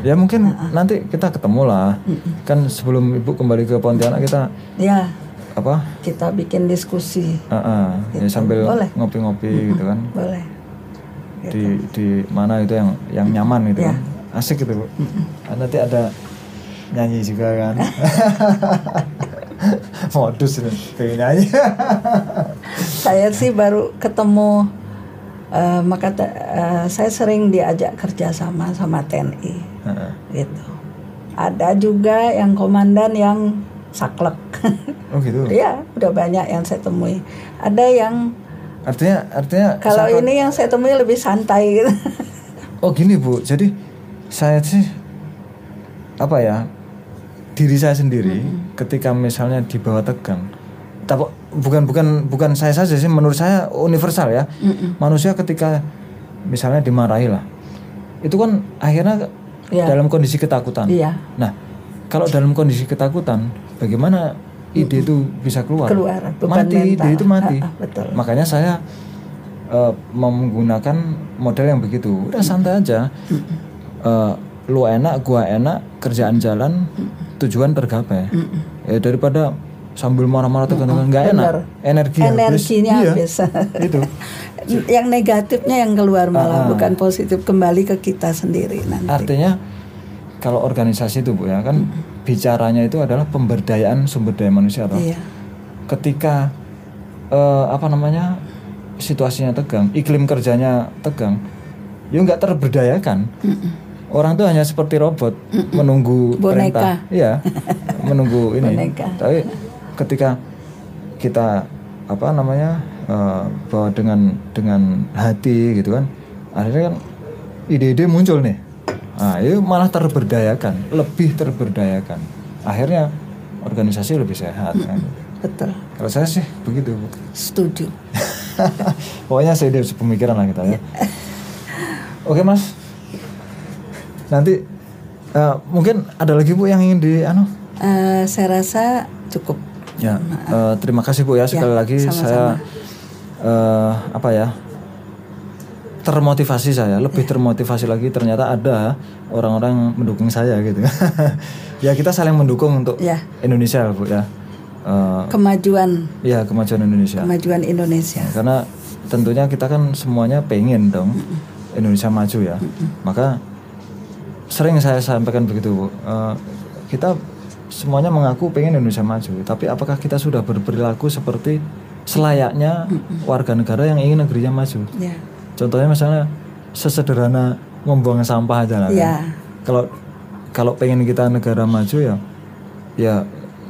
Ya mungkin nanti kita ketemu lah kan sebelum ibu kembali ke Pontianak kita ya. apa? Kita bikin diskusi. Ah, ah. ya sambil Boleh. ngopi-ngopi gitu kan. Boleh. Di di mana itu yang yang nyaman gitu Ya. kan. Asik gitu bu. Ah, nanti ada nyanyi juga kan. [laughs] Modus ini pengen nyanyi. Saya sih baru ketemu eh, maka eh, saya sering diajak kerjasama sama TNI Heeh. gitu. Ada juga yang komandan yang saklek. [laughs] Oh gitu? Ya udah banyak yang saya temui. Ada yang artinya artinya kalau ini yang saya temui lebih santai gitu. [laughs] Oh gini bu. Jadi saya sih apa ya diri saya sendiri ketika misalnya di bawah tegang tapi bukan bukan bukan saya saja sih menurut saya universal ya. Manusia ketika misalnya dimarahi lah itu kan akhirnya Iya. dalam kondisi ketakutan. Iya. Nah kalau dalam kondisi ketakutan bagaimana ide itu bisa keluar? Keluar mati mental. ide itu mati. Ah, ah, betul. Makanya saya eh, menggunakan model yang begitu. Udah santai aja. Eh, lu enak gua enak kerjaan jalan tujuan tergapai ya daripada sambil marah-marah tegang-tegang nggak enak Benar. energi habis. energinya Iya, habis [laughs] itu [laughs] yang negatifnya yang keluar malah Ah. bukan positif kembali ke kita sendiri nanti artinya kalau organisasi itu bu ya kan bicaranya itu adalah pemberdayaan sumber daya manusia toh. iya ketika eh, apa namanya situasinya tegang, iklim kerjanya tegang, ya nggak terberdayakan. Orang tuh hanya seperti robot menunggu Boneka. perintah, iya, menunggu ini. [laughs] Boneka. Tapi ketika kita apa namanya eh, bawa dengan dengan hati gitu kan, akhirnya kan ide-ide muncul nih. Nah, itu malah terberdayakan, lebih terberdayakan. Akhirnya organisasi lebih sehat kan. betul Kalau saya sih begitu. Bu. setuju [laughs] Pokoknya saya dari pemikiran lah kita ya. [laughs] Oke mas. Nanti eh, mungkin ada lagi bu yang ingin di anu. Eh, saya rasa cukup Ya. eh, terima kasih bu ya sekali lagi saya eh, apa ya termotivasi saya lebih termotivasi lagi ternyata ada orang-orang mendukung saya gitu. [laughs] ya kita saling mendukung untuk ya Indonesia bu ya. Eh, kemajuan ya kemajuan Indonesia. kemajuan Indonesia Karena tentunya kita kan semuanya pengen dong Indonesia maju ya. Maka sering saya sampaikan begitu, Bu. Eh, kita semuanya mengaku pengen Indonesia maju, tapi apakah kita sudah berperilaku seperti selayaknya warga negara yang ingin negerinya maju? Ya. Contohnya misalnya sesederhana membuang sampah aja lah. kan. Ya. Kalau kalau pengen kita negara maju ya, ya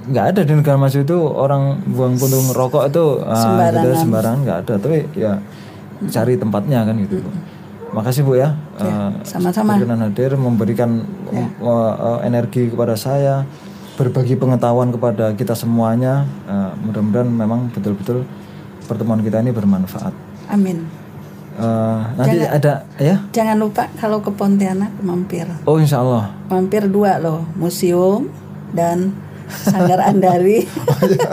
nggak ada di negara maju itu orang buang puntung rokok itu ah, gitu, sembarangan nggak ada. Tapi ya cari tempatnya kan gitu. Bu. Makasih bu ya, eh, sama-sama. berkenan hadir memberikan eh, eh, energi kepada saya, berbagi pengetahuan kepada kita semuanya. Eh, mudah-mudahan memang betul-betul pertemuan kita ini bermanfaat. Amin. Eh, nanti ada ya? Jangan lupa kalau ke Pontianak mampir. Oh insya Allah. Mampir dua loh, museum dan Sanggar Andari.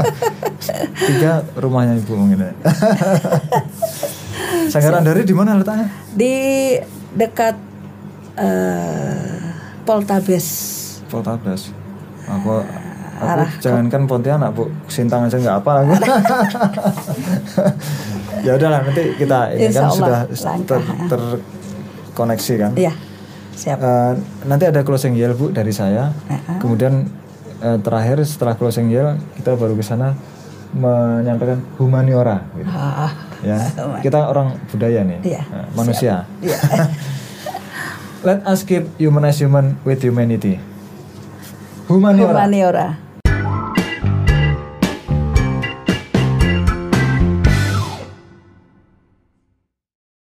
[laughs] Tiga rumahnya ibu mungkin ya. [laughs] Sanggaran dari di mana letaknya? Di dekat eh, Poltabes. Poltabes. Aku aku jangankan Pontianak bu, Sintang aja nggak apa aku. [laughs] ya udahlah nanti kita ini Insya kan Allah, sudah langkah. ter- terkoneksi kan. Iya. Siap. Eh, nanti ada closing yell bu dari saya. Uh-uh. Kemudian eh, terakhir setelah closing yell kita baru ke sana menyampaikan humaniora. Gitu. Ah, Ya, kita orang budaya nih, Iya, eh, manusia. Iya. [laughs] Let us keep humanize human with humanity. Humaniora. Humaniora.